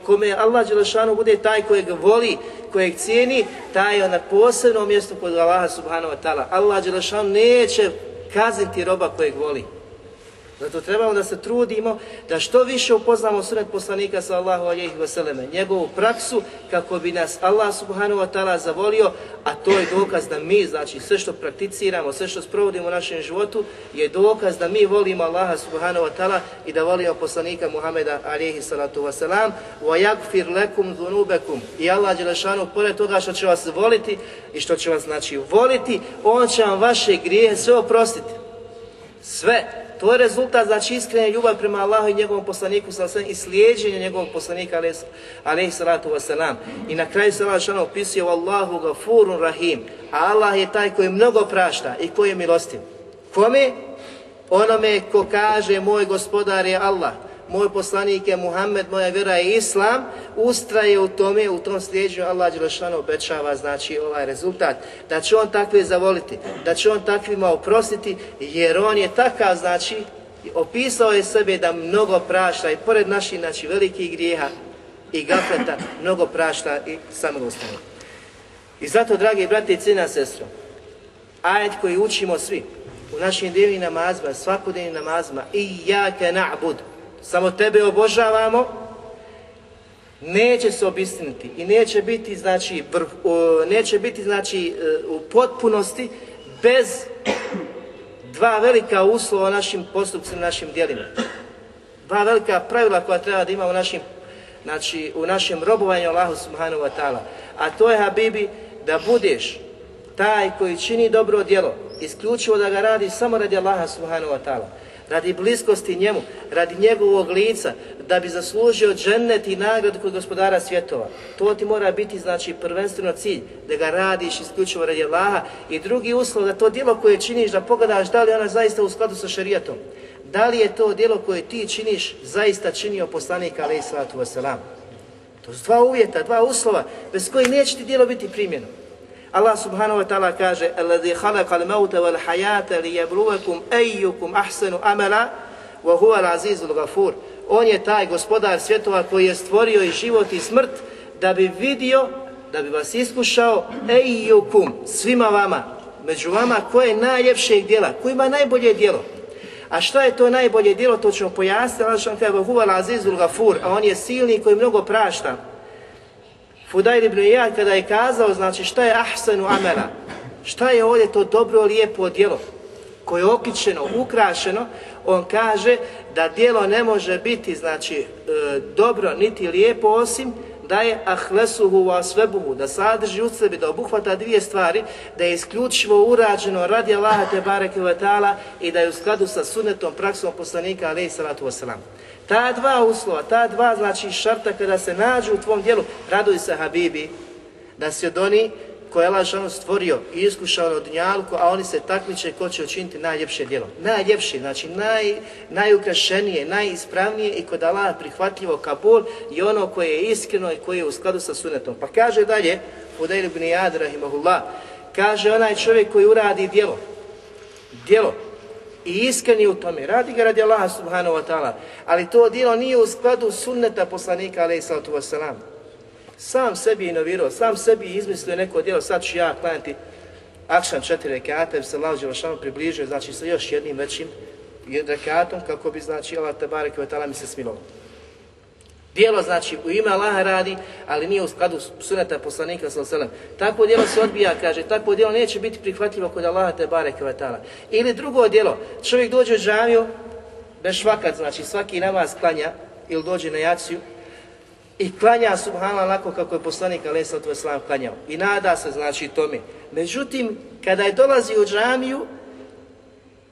kome Allah Đelešanu bude taj kojeg voli, kojeg cijeni, taj je na posebnom mjestu kod Allaha subhanahu wa ta'ala. Allah Đelešanu neće kazniti roba kojeg voli. Zato trebamo da se trudimo da što više upoznamo sunet poslanika sallahu alihi vseleme, njegovu praksu kako bi nas Allah subhanahu wa ta'ala zavolio, a to je dokaz da mi, znači sve što prakticiramo, sve što sprovodimo u našem životu, je dokaz da mi volimo Allaha subhanahu wa ta'ala i da volimo poslanika Muhameda alihi salatu wasalam, wa yakfir lekum dhunubekum. I Allah Đelešanu, pored toga što će vas voliti i što će vas znači voliti, On će vam vaše grijehe sve oprostiti. Sve to je rezultat znači iskrene ljubav prema Allahu i njegovom poslaniku sallallahu i slijeđenje njegovog poslanika alejhi salatu wasalam. I na kraju se Allah opisuje Allahu gafurun rahim. Allah je taj koji mnogo prašta i koji je milostiv. Kome? Onome ko kaže moj gospodar je Allah moj poslanik je Muhammed, moja vjera je Islam, ustraje u tome, u tom slijeđu Allah Đelešanu obećava znači ovaj rezultat, da će on takve zavoliti, da će on takvima oprostiti, jer on je takav, znači, opisao je sebe da mnogo prašta i pored naših znači, velikih grijeha i gafeta, mnogo prašta i samilostano. I zato, dragi brate i cijena sestro, ajet koji učimo svi, u našim divnim namazima, svakodnevnim namazima, i jake na'bud, samo tebe obožavamo, neće se obistiniti i neće biti znači, neće biti znači e, u potpunosti bez dva velika uslova našim postupcima, našim djelima. Dva velika pravila koja treba da ima u našim znači u našem robovanju Allahu subhanahu wa ta'ala. A to je Habibi da budeš taj koji čini dobro djelo, isključivo da ga radi samo radi Allaha subhanahu wa ta'ala radi bliskosti njemu, radi njegovog lica, da bi zaslužio džennet i nagradu kod gospodara svjetova. To ti mora biti znači prvenstveno cilj, da ga radiš isključivo radi Allaha i drugi uslov da to djelo koje činiš da pogledaš da li ona zaista u skladu sa šerijatom. Da li je to djelo koje ti činiš zaista činio poslanik alaih sallatu wasalam. To su dva uvjeta, dva uslova bez kojih neće ti djelo biti primjeno. Allah subhanahu wa ta'ala kaže الذي خلق الموت والحياة ليبلوكم أيكم أحسن أملا وهو العزيز الغفور On je taj gospodar svjetova koji je stvorio i život i smrt da bi vidio, da bi vas iskušao ejukum, svima vama, među vama koje je najljepšeg djela, ko ima najbolje djelo. A šta je to najbolje djelo, to ćemo pojasniti, Allah što kaže, huva azizul gafur, a on je silni koji mnogo prašta. Fudajl ibn Iyad kada je kazao, znači šta je ahsanu amela, šta je ovdje to dobro, lijepo djelo, koje je okičeno, ukrašeno, on kaže da djelo ne može biti znači e, dobro niti lijepo osim da je ahlesuhu wa svebuhu, da sadrži u sebi, da obuhvata dvije stvari, da je isključivo urađeno radi Allaha te bareke i da je u skladu sa sunnetom praksom poslanika alejhi salatu wasalam. Ta dva uslova, ta dva znači šarta kada se nađu u tvom djelu, raduj se Habibi, da si od oni koje je Allah stvorio i iskušao od njalku, a oni se takmiče ko će učiniti najljepše djelo. Najljepše, znači naj, najukrašenije, najispravnije i kod Allah prihvatljivo kabul i ono koje je iskreno i koje je u skladu sa sunetom. Pa kaže dalje, Udajl ibn Jad, rahimahullah, kaže onaj čovjek koji uradi djelo, djelo, i iskreni u tome, radi ga radi Allaha subhanahu wa ta'ala, ali to djelo nije u skladu sunneta poslanika alaihi sallatu wasalam. Sam sebi inovirao, sam sebi izmislio neko djelo, sad ću ja klanjati akšan četiri rekata, bi se Allah Đelešanu približio, znači sa još jednim većim rekatom, kako bi, znači, Allah Tabarek wa mi se smilovao. Djelo znači u ime Allaha radi, ali nije u skladu suneta poslanika sallallahu Takvo djelo se odbija, kaže, takvo djelo neće biti prihvatljivo kod Allaha te bareke Ili drugo djelo, čovjek dođe u džamiju, bez švakat, znači svaki namaz klanja ili dođe na jaciju i klanja subhanallah onako kako je poslanik alaih sallatu klanjao. I nada se znači tome. Međutim, kada je dolazi u džamiju,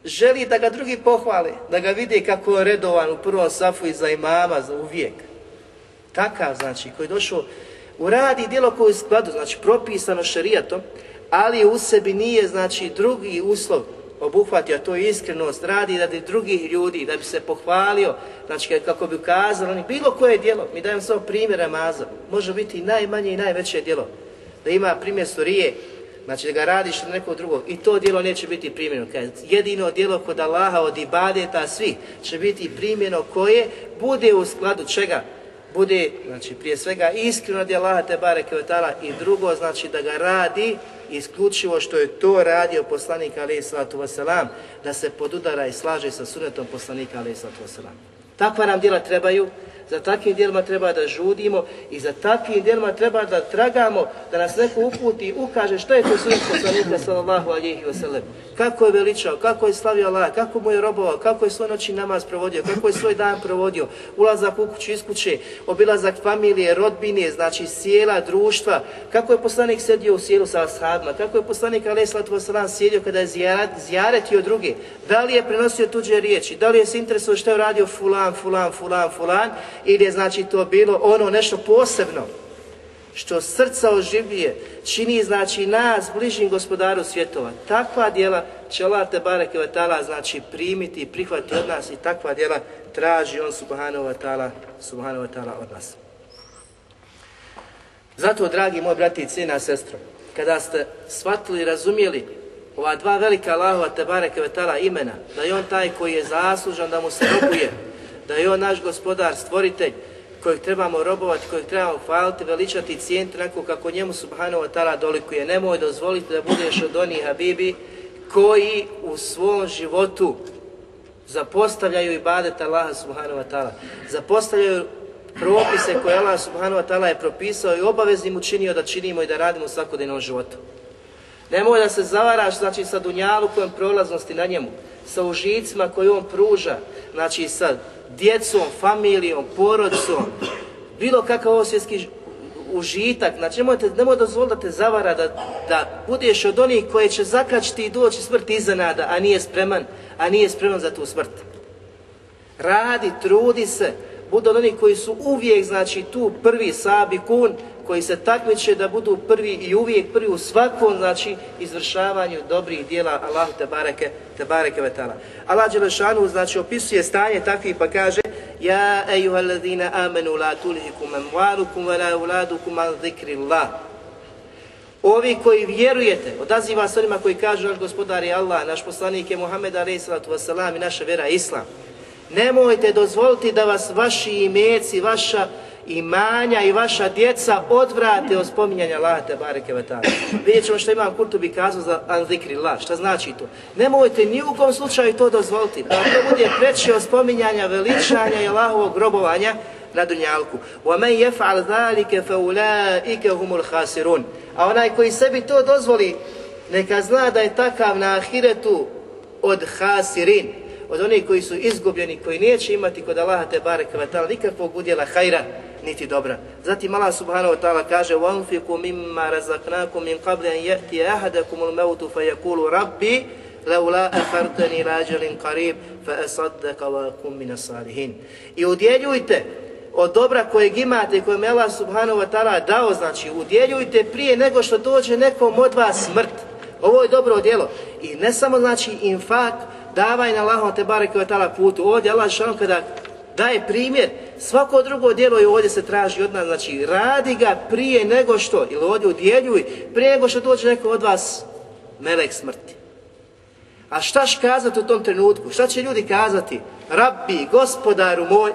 želi da ga drugi pohvale, da ga vidi kako je redovan u prvom safu iza imama za uvijek takav znači koji je došao uradi djelo koje je u skladu, znači propisano šerijatom, ali u sebi nije znači drugi uslov obuhvatio, a to je iskrenost, radi radi drugih ljudi, da bi se pohvalio, znači kako bi ukazalo, oni bilo koje djelo, mi dajemo samo primjer Ramaza, može biti najmanje i najveće djelo, da ima primjer storije, znači da ga radiš na nekog drugog i to djelo neće biti primjeno. Jedino djelo kod Allaha od ibadeta svi će biti primjeno koje bude u skladu čega? Bude, znači prije svega iskreno radi Allaha te bareke i drugo znači da ga radi isključivo što je to radio poslanik alejhi salatu da se podudara i slaže sa sunnetom poslanika alejhi salatu Takva nam djela trebaju za takvim djelima treba da žudimo i za takvim djelima treba da tragamo, da nas neko uputi, ukaže što je to sunet poslanika sallallahu alihi wasallam. Kako je veličao, kako je slavio Allah, kako mu je robovao, kako je svoj noći namaz provodio, kako je svoj dan provodio, ulazak u kuću iz kuće, obilazak familije, rodbine, znači sjela, društva, kako je poslanik sedio u sjelu sa ashabima, kako je poslanik alaih sallatu wasallam sjedio kada je zjaretio druge, da li je prenosio tuđe riječi, da li je se interesovao što je radio fulan, fulan, fulan, fulan ili je znači to bilo ono nešto posebno što srca oživljuje, čini znači nas bližim gospodaru svjetova. Takva djela će Allah te bareke znači primiti i prihvatiti od nas i takva djela traži on subhanahu wa ta'ala subhanahu od nas. Zato, dragi moji brati i cijena sestro, kada ste shvatili i razumjeli ova dva velika Allahova te bareke imena, da je on taj koji je zaslužan da mu se robuje, da je on naš gospodar, stvoritelj, kojeg trebamo robovati, kojeg trebamo hvaliti, veličati i cijeniti onako kako njemu subhanahu wa ta'ala dolikuje. Nemoj dozvoliti da budeš od onih habibi koji u svom životu zapostavljaju ibadet Allaha subhanahu wa ta'ala. Zapostavljaju propise koje Allah subhanahu wa ta'ala je propisao i obaveznim učinio da činimo i da radimo u svakodnevnom životu. Nemoj da se zavaraš znači sa dunjalukom prolaznosti na njemu, sa užicima koje on pruža, znači sa djecom, familijom, porodcom, bilo kakav ovo svjetski užitak, znači nemojte, nemoj dozvoliti da te zavara, da, da budeš od onih koji će zakačiti i doći smrt iznenada, a nije spreman, a nije spreman za tu smrt. Radi, trudi se, budu od onih koji su uvijek, znači tu prvi sabi kun, koji se takmiče da budu prvi i uvijek prvi u svakom, znači, izvršavanju dobrih dijela Allahu te bareke, te bareke vetala. Allah Đelešanu, znači, opisuje stanje takvih pa kaže Ja ejuha ladina amenu la tulhikum amwalukum wa la uladukum an zikrillah. Ovi koji vjerujete, odaziva se onima koji kažu naš gospodar je Allah, naš poslanik je Muhammed a.s. i naša vera Islam. Nemojte dozvoliti da vas vaši imeci, vaša imanja i vaša djeca odvrate od spominjanja Allaha te bareke ve Vidjet ćemo što imam Kurtubi kazao za anzikri Allah. Šta znači to? Nemojte ni u kom slučaju to dozvoliti. Da to bude preče od spominjanja, veličanja i Allahovog grobovanja na dunjalku. وَمَنْ يَفْعَلْ ذَلِكَ فَأُولَٰئِكَ هُمُ الْخَاسِرُونَ A onaj koji sebi to dozvoli, neka zna da je takav na ahiretu od hasirin, od onih koji su izgubljeni, koji neće imati kod Allaha te bareke ve nikakvog udjela hajra, niti dobra. Zatim Allah subhanahu wa ta'ala kaže وَانْفِقُوا مِمَّا رَزَقْنَاكُمْ مِنْ قَبْلِ أَنْ يَأْتِيَ أَحَدَكُمُ الْمَوْتُ فَيَقُولُ رَبِّي لَوْلَا أَخَرْتَنِي لَاجَلٍ قَرِيبٍ فَأَصَدَّقَ وَأَكُمْ مِنَ الصَّالِحِينَ I udjeljujte od dobra kojeg imate, koje je Allah subhanahu wa ta'ala dao, znači udjeljujte prije nego što dođe nekom od vas smrt. Ovo je dobro djelo. I ne samo znači infak, davaj na Allahom te bareke wa putu. Ovdje Allah kada daje primjer, svako drugo djelo je ovdje se traži od nas, znači radi ga prije nego što, ili ovdje udjeljuj, prije nego što dođe neko od vas melek smrti. A štaš kazati u tom trenutku? Šta će ljudi kazati? Rabbi, gospodaru moj,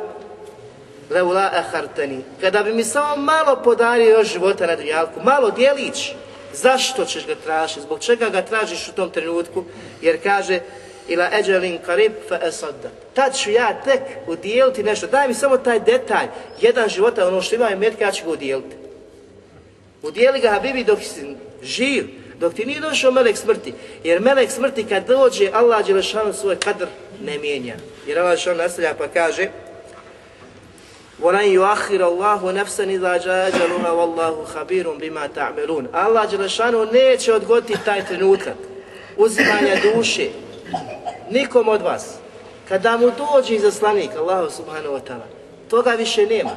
leula eharteni, kada bi mi samo malo podario još života na dunjalku, malo djelić, zašto ćeš ga tražiti, zbog čega ga tražiš u tom trenutku? Jer kaže, ila eđelin karib fa esadda. Tad ću ja tek udijeliti nešto. Daj mi samo taj detalj, jedan života, ono što imaju metka, ja ću ga udijeliti. Udijeli ga Habibi dok si živ, dok ti nije došao melek smrti. Jer melek smrti kad dođe, Allah Đelešanu svoj kadr ne mijenja. Jer Allah Đelešanu nastavlja pa kaže وَلَنْ يُؤَخِّرَ اللَّهُ نَفْسًا إِذَا جَاءَ أَجَلُهَا وَاللَّهُ خَبِيرٌ بِمَا تَعْمَلُونَ Allah Đelešanu neće odgoditi taj trenutak uzimanja duše, nikom od vas, kada mu dođe izaslanik, Allahu subhanahu wa ta'ala, toga više nema.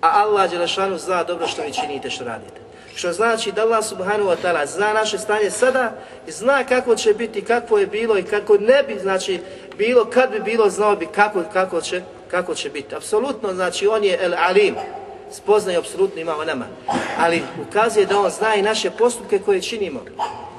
A Allah Đelešanu zna dobro što vi činite, što radite. Što znači da Allah subhanahu wa ta'ala zna naše stanje sada i zna kako će biti, kako je bilo i kako ne bi, znači, bilo, kad bi bilo, znao bi kako, kako, će, kako će biti. Apsolutno, znači, on je el alim, spoznaje apsolutno ima o nama. Ali ukazuje da on zna i naše postupke koje činimo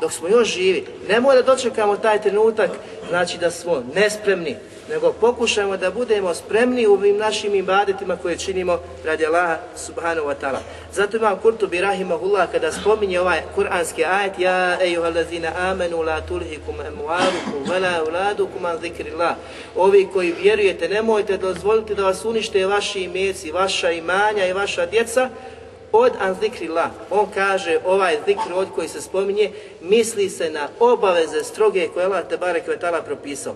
dok smo još živi. Nemoj da dočekamo taj trenutak, znači da smo nespremni, nego pokušajmo da budemo spremni u ovim našim ibadetima koje činimo radi Allaha subhanahu wa ta'ala. Zato imam Kurtubi rahimahullah kada spominje ovaj kuranski ajet Ja ejuhalazina amenu la tulhikum emualukum vela uladukum an zikrillah Ovi koji vjerujete, nemojte dozvoliti da vas unište vaši imeci, vaša imanja i vaša djeca od la, On kaže ovaj zikr od koji se spominje, misli se na obaveze stroge koje Allah te barek vetala propisao.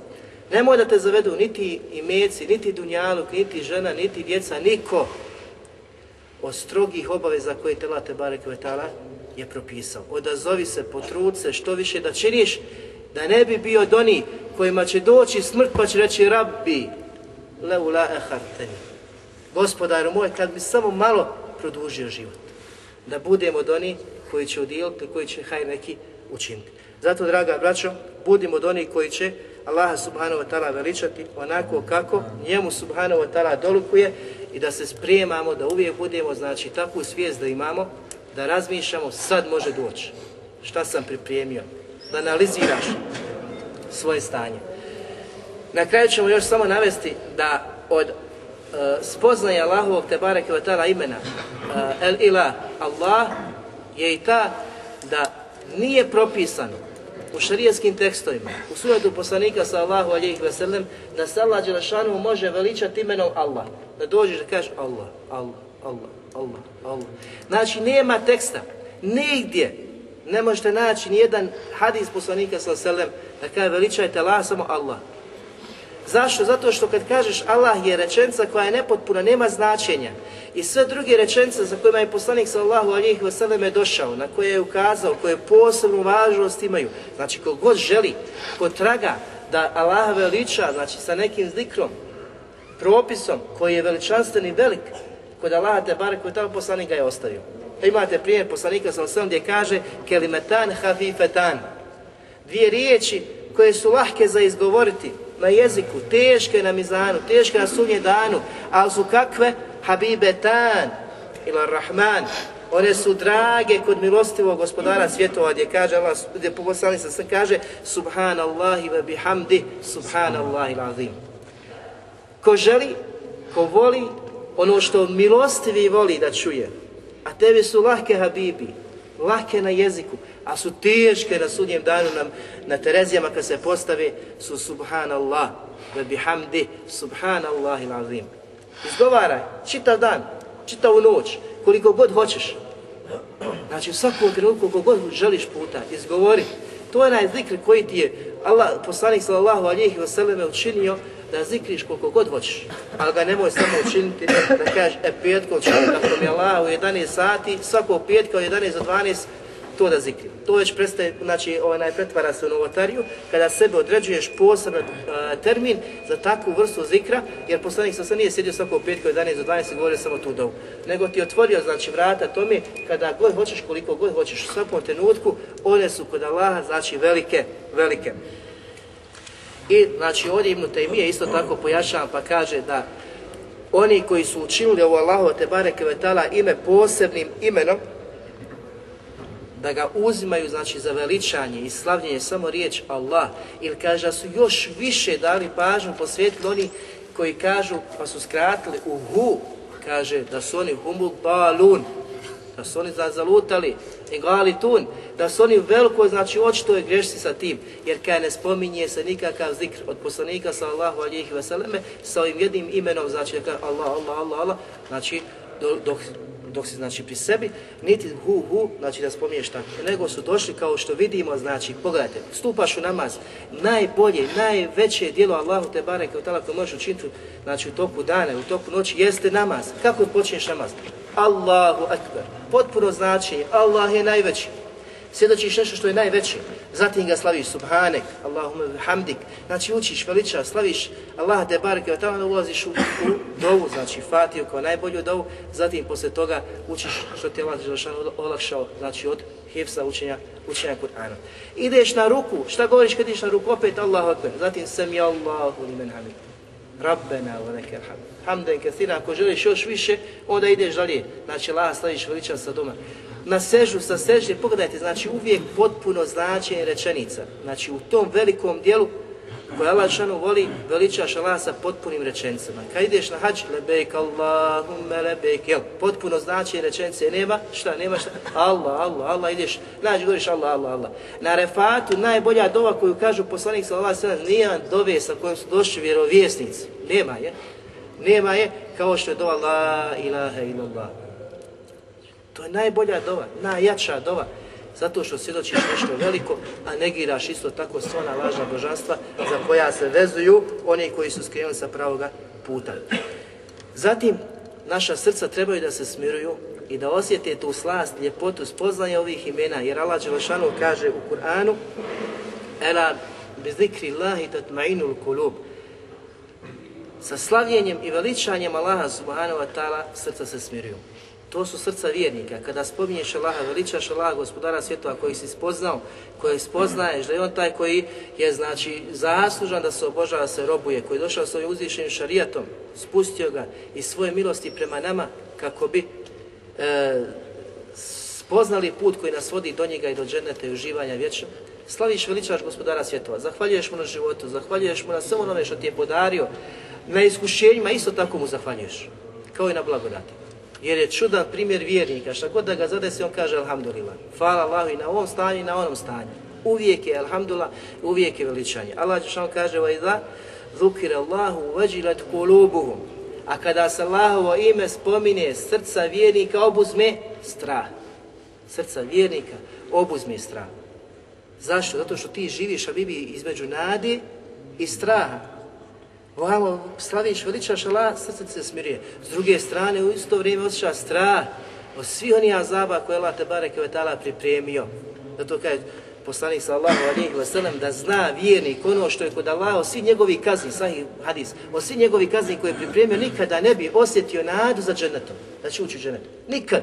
Nemoj da te zavedu niti imeci, niti dunjaluk, niti žena, niti djeca, niko od strogih obaveza koje te Allah te barek vetala je propisao. Odazovi se, potrud se, što više da činiš, da ne bi bio od onih kojima će doći smrt pa će reći rabbi, leula eharteni. Gospodaru moj, kad bi samo malo produžio život. Da budemo od onih koji će udjeliti, koji će haj neki učiniti. Zato, draga braćo, budimo od onih koji će Allaha subhanahu wa ta'ala veličati onako kako njemu subhanahu wa ta'ala dolukuje i da se sprijemamo, da uvijek budemo, znači, takvu svijest da imamo, da razmišljamo, sad može doći. Šta sam pripremio? Da analiziraš svoje stanje. Na kraju ćemo još samo navesti da od spoznaje Allahovog te bareke imena uh, El Ilah, Allah je i ta da nije propisano u šarijetskim tekstovima, u sunetu poslanika sallahu alijih veselem, da se Allah Đelešanu može veličati imenom Allah. Da dođeš da kažeš Allah, Allah, Allah, Allah, Allah. Znači nema teksta, nigdje ne možete naći nijedan hadis poslanika sallahu alijih da kaže veličajte Allah samo Allah. Zašto? Zato što kad kažeš Allah je rečenca koja je nepotpuna, nema značenja. I sve druge rečence za kojima je poslanik sallallahu alihi wasallam došao, na koje je ukazao, koje posebnu važnost imaju. Znači, ko god želi, ko traga, da Allah veliča, znači sa nekim zikrom, propisom koji je veličanstven i velik, kod Allaha te barek koji tamo poslanik ga je ostavio. Imate primjer poslanika sa osam gdje kaže kelimetan hafifetan. Dvije riječi koje su lahke za izgovoriti na jeziku, teške na mizanu, teške na sunje danu, ali su kakve? Habibetan ila Rahman. One su drage kod milostivog gospodara svjetova gdje kaže Allah, gdje poslanik sa kaže Subhanallahi wa bihamdi, Subhanallahi l'azim. Ko želi, ko voli, ono što milostivi voli da čuje, a tebi su lahke habibi, lahke na jeziku, a su teške na sudnjem danu nam, na Terezijama kad se postave, su subhanallah, ve bihamdi, subhanallah azim. Izgovaraj, čitav dan, čitavu noć, koliko god hoćeš. Znači u svakom trenutku koliko god želiš puta, izgovori. To je onaj koji ti je Allah, poslanik sallallahu alihi wasallam učinio da zikriš koliko god hoćeš, ali ga nemoj samo učiniti da kažeš, e petko čujem kako mi Allah u 11 sati, svako petka u 11 do 12, to da zikri. To već prestaje, znači ovaj pretvara se u novotariju, kada sebe određuješ poseban uh, termin za takvu vrstu zikra, jer poslanik sam se nije sjedio svako petka u 11 do 12 i govorio samo tu dovu, nego ti otvorio znači vrata tome kada god hoćeš, koliko god hoćeš u svakom trenutku, one su kod Allaha znači velike, velike. I znači ovdje Ibn Taymije isto tako pojašnjava pa kaže da oni koji su učinili ovo Allahu te bareke vetala ime posebnim imenom da ga uzimaju znači za veličanje i slavljenje samo riječ Allah. Ili kaže da su još više dali pažnju posvetili oni koji kažu pa su skratili u hu kaže da su oni humul balun da su oni zalutali i gali tun, da su oni veliko, znači očito je grešci sa tim, jer kada ne spominje se nikakav zikr od poslanika sallahu alihi vseleme sa ovim jednim imenom, znači Allah, Allah, Allah, Allah, znači dok, dok si znači pri sebi, niti hu hu, znači da spominješ tako, nego su došli kao što vidimo, znači pogledajte, stupaš u namaz, najbolje, najveće dijelo Allahu te barek kao tala koje možeš učiniti, znači u toku dana, u toku noći, jeste namaz. Kako počinješ namaz? Allahu akbar. Potpuno znači Allah je najveći. Svjedočiš nešto što je najveće, zatim ga slaviš subhanek, Allahumma hamdik, znači učiš, veličaš, slaviš Allah te barke, tamo ulaziš u, u dovu, znači Fatiju kao najbolju dovu, zatim posle toga učiš što ti Allah olakšao, znači od hifsa učenja, učenja Kur'ana. Ideš na ruku, šta govoriš kad ideš na ruku? Opet Allahu akbar, zatim sami Allahu limen hamid. Rabbena wa lekar hamd. Hamden kathira, ako želiš još više, onda ideš dalje. Znači, Allah staviš veličan sa doma. Na sežu, sa sežnje, pogledajte, znači uvijek potpuno značenje rečenica. Znači, u tom velikom dijelu koje Allah šanu voli, veličaš Allah sa potpunim rečenicama. Kad ideš na hađ, lebejk Allahumme lebejk, jel, potpuno znači rečenice nema, šta, nema šta, Allah, Allah, Allah, ideš, nađi, govoriš Allah, Allah, Allah. Na refatu najbolja dova koju kažu poslanik sallallahu alejhi ve sellem, nije dove sa kojom su došli vjerovjesnici, nema je, nema je kao što je dova la ilaha illallah. To je najbolja dova, najjača dova zato što svjedočiš nešto veliko, a negiraš isto tako sva ona lažna božanstva za koja se vezuju oni koji su skrenuli sa pravoga puta. Zatim, naša srca trebaju da se smiruju i da osjete tu slast, ljepotu, spoznanje ovih imena, jer Allah Đelešanu kaže u Kur'anu Ela bi Allahi tatma'inul kulub sa slavljenjem i veličanjem Allaha subhanahu wa ta'ala srca se smiruju. To su srca vjernika. Kada spominješ Allaha, veličaš Allaha, gospodara svjetova koji si spoznao, koji spoznaješ da je on taj koji je znači zaslužan da se obožava, se robuje, koji je došao s ovim uzvišenim šarijatom, spustio ga i svoje milosti prema nama kako bi e, spoznali put koji nas vodi do njega i do dženeta i uživanja vječnog. Slaviš veličaš gospodara svjetova, zahvaljuješ mu na životu, zahvaljuješ mu na samo onome što ti je podario, na iskušenjima isto tako mu zahvaljuješ, kao i na blagodati. Jer je čudan primjer vjernika, šta god da ga zadesi, on kaže Alhamdulillah. Hvala Allahu i na ovom stanju i na onom stanju. Uvijek je Alhamdulillah, uvijek je veličanje. Allah što kaže, vajda, zukir Allahu vađilat kulubuhum. A kada se Allahovo ime spomine, srca vjernika obuzme strah. Srca vjernika obuzme strah. Zašto? Zato što ti živiš, a bibi između nade i straha. Ovamo slaviš, veličaš Allah, srce se smirije. S druge strane, u isto vrijeme osjeća strah od svih onih azaba koje Allah te bareke vetala pripremio. Zato kaže, poslanik sallahu alihi wasallam, da zna vjernik ono što je kod Allaha, svi njegovi kazni, sahih hadis, o svi njegovi kazni koje je pripremio, nikada ne bi osjetio nadu za džennetom, da će ući u džennet. Nikad.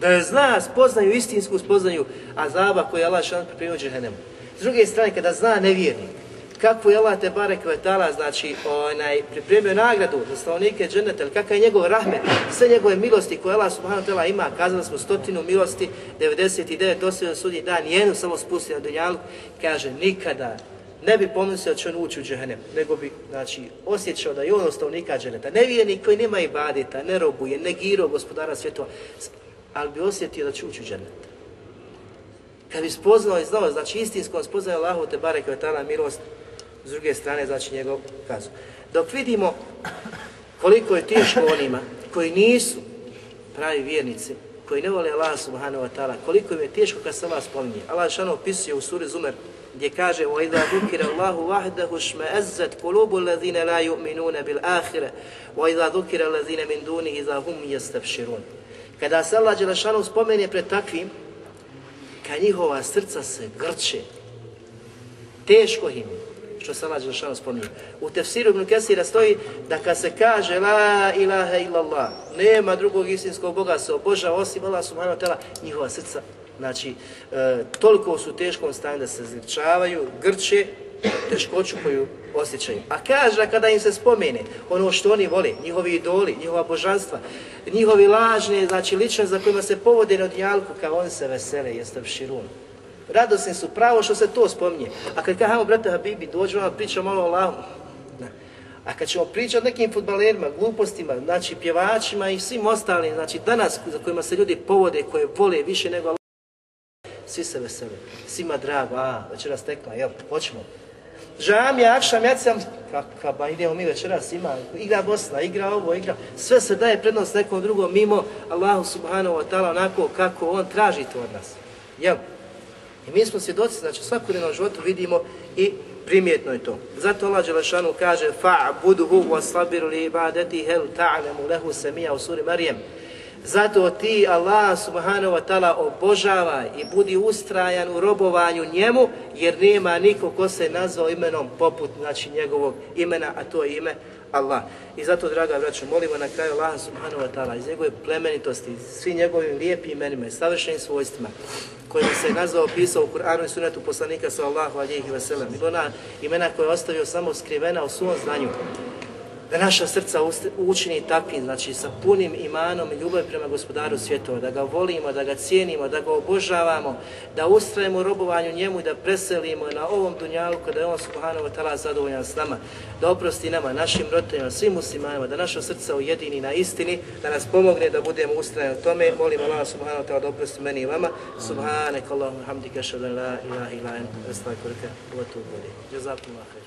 Da je zna, spoznaju istinsku spoznaju azaba koje je Allah šan pripremio džehennemu. S druge strane, kada zna nevjernik, kakvu je Allah te barek vetala, znači, onaj, pripremio nagradu za stanovnike dženeta, ili kakav je njegov rahmet, sve njegove milosti koje Allah subhanahu ta'ala ima, kazali smo stotinu milosti, 99 dosljedan sudnji dan, jednu samo spusti na dunjalu, kaže, nikada ne bi pomislio da će on ući u džehennem, nego bi, znači, osjećao da je on stanovnika dženeta. Nevjernik koji nema i badita, ne robuje, negirao gospodara svjetova, ali bi osjetio da će ući u džennet. Kad bi spoznao i znao, znači istinsko spoznao Allahu te barek milost, s druge strane, znači njegov kazu. Dok vidimo koliko je teško onima koji nisu pravi vjernici, koji ne vole Allah subhanahu wa ta'ala, koliko im je teško kad se Allah spominje. Allah šano opisuje u suri Zumer gdje kaže وَإِذَا ذُكِرَ اللَّهُ وَحْدَهُ شْمَأَزَّتْ قُلُوبُ الَّذِينَ لَا يُؤْمِنُونَ بِالْآخِرَ وَإِذَا ذُكِرَ الَّذِينَ مِنْ دُونِهِ إِذَا هُمْ يَسْتَبْشِرُونَ Kada se Allah Đelešanu spomene pred takvim, kad njihova srca se grče, teško im, što se Allah Đelešanu spominje. U tefsiru Ibn Kesira stoji da kad se kaže La ilaha illallah, nema drugog istinskog Boga se obožava osim Allah subhanahu wa ta'ala, njihova srca, znači, e, toliko su u teškom stanju da se zgrčavaju, grče, teškoću koju osjećaju. A kaže kada im se spomene ono što oni vole, njihovi idoli, njihova božanstva, njihovi lažni, znači ličnost za kojima se povode na dnjalku, kao oni se vesele, jeste širun. Radosni su pravo što se to spominje. A kad kažemo, brate Habibi, dođu vam priča malo o Allahu. A kad ćemo pričati o nekim futbalerima, glupostima, znači pjevačima i svim ostalim, znači danas za kojima se ljudi povode, koje vole više nego svi se vesele, svima drago, a večeras tekla, jel, hoćemo. Džamija, akšam, ja sam, kakav, ba idemo mi večeras, ima, igra Bosna, igra ovo, igra, sve se daje prednost nekom drugom mimo Allahu subhanahu wa ta'ala onako kako on traži to od nas. Jel? I mi smo svjedoci, znači u svakodnevnom životu vidimo i primjetno je to. Zato Allah Đelešanu kaže fa'buduhu wa sabir li ibadeti hel ta'lemu lehu semija u suri Marijem. Zato ti Allah subhanahu wa ta'ala obožava i budi ustrajan u robovanju njemu, jer nema niko ko se nazvao imenom poput znači, njegovog imena, a to je ime Allah. I zato, draga braćo, molimo na kraju Allah subhanahu wa ta'ala iz njegove plemenitosti, svi njegovim lijepim imenima i savršenim svojstvima, kojima se je nazvao, pisao u Kur'anu i sunetu poslanika sallahu alihi wasallam. I ona imena koje je ostavio samo skrivena u svom znanju, da naša srca učini takvim, znači sa punim imanom i ljubav prema gospodaru svjetova, da ga volimo, da ga cijenimo, da ga obožavamo, da ustrajemo robovanju njemu i da preselimo na ovom dunjalu kada je on subhanahu wa ta'ala zadovoljan s nama, da oprosti nama, našim roditeljima, svim muslimanima, da naša srca ujedini na istini, da nas pomogne da budemo ustrajeni u tome. Molim Allah subhanahu wa ta'ala da meni i vama. Subhanak Allahumma hamdika šadan la ilaha ila en, astagfirka, wa tubu ilayk.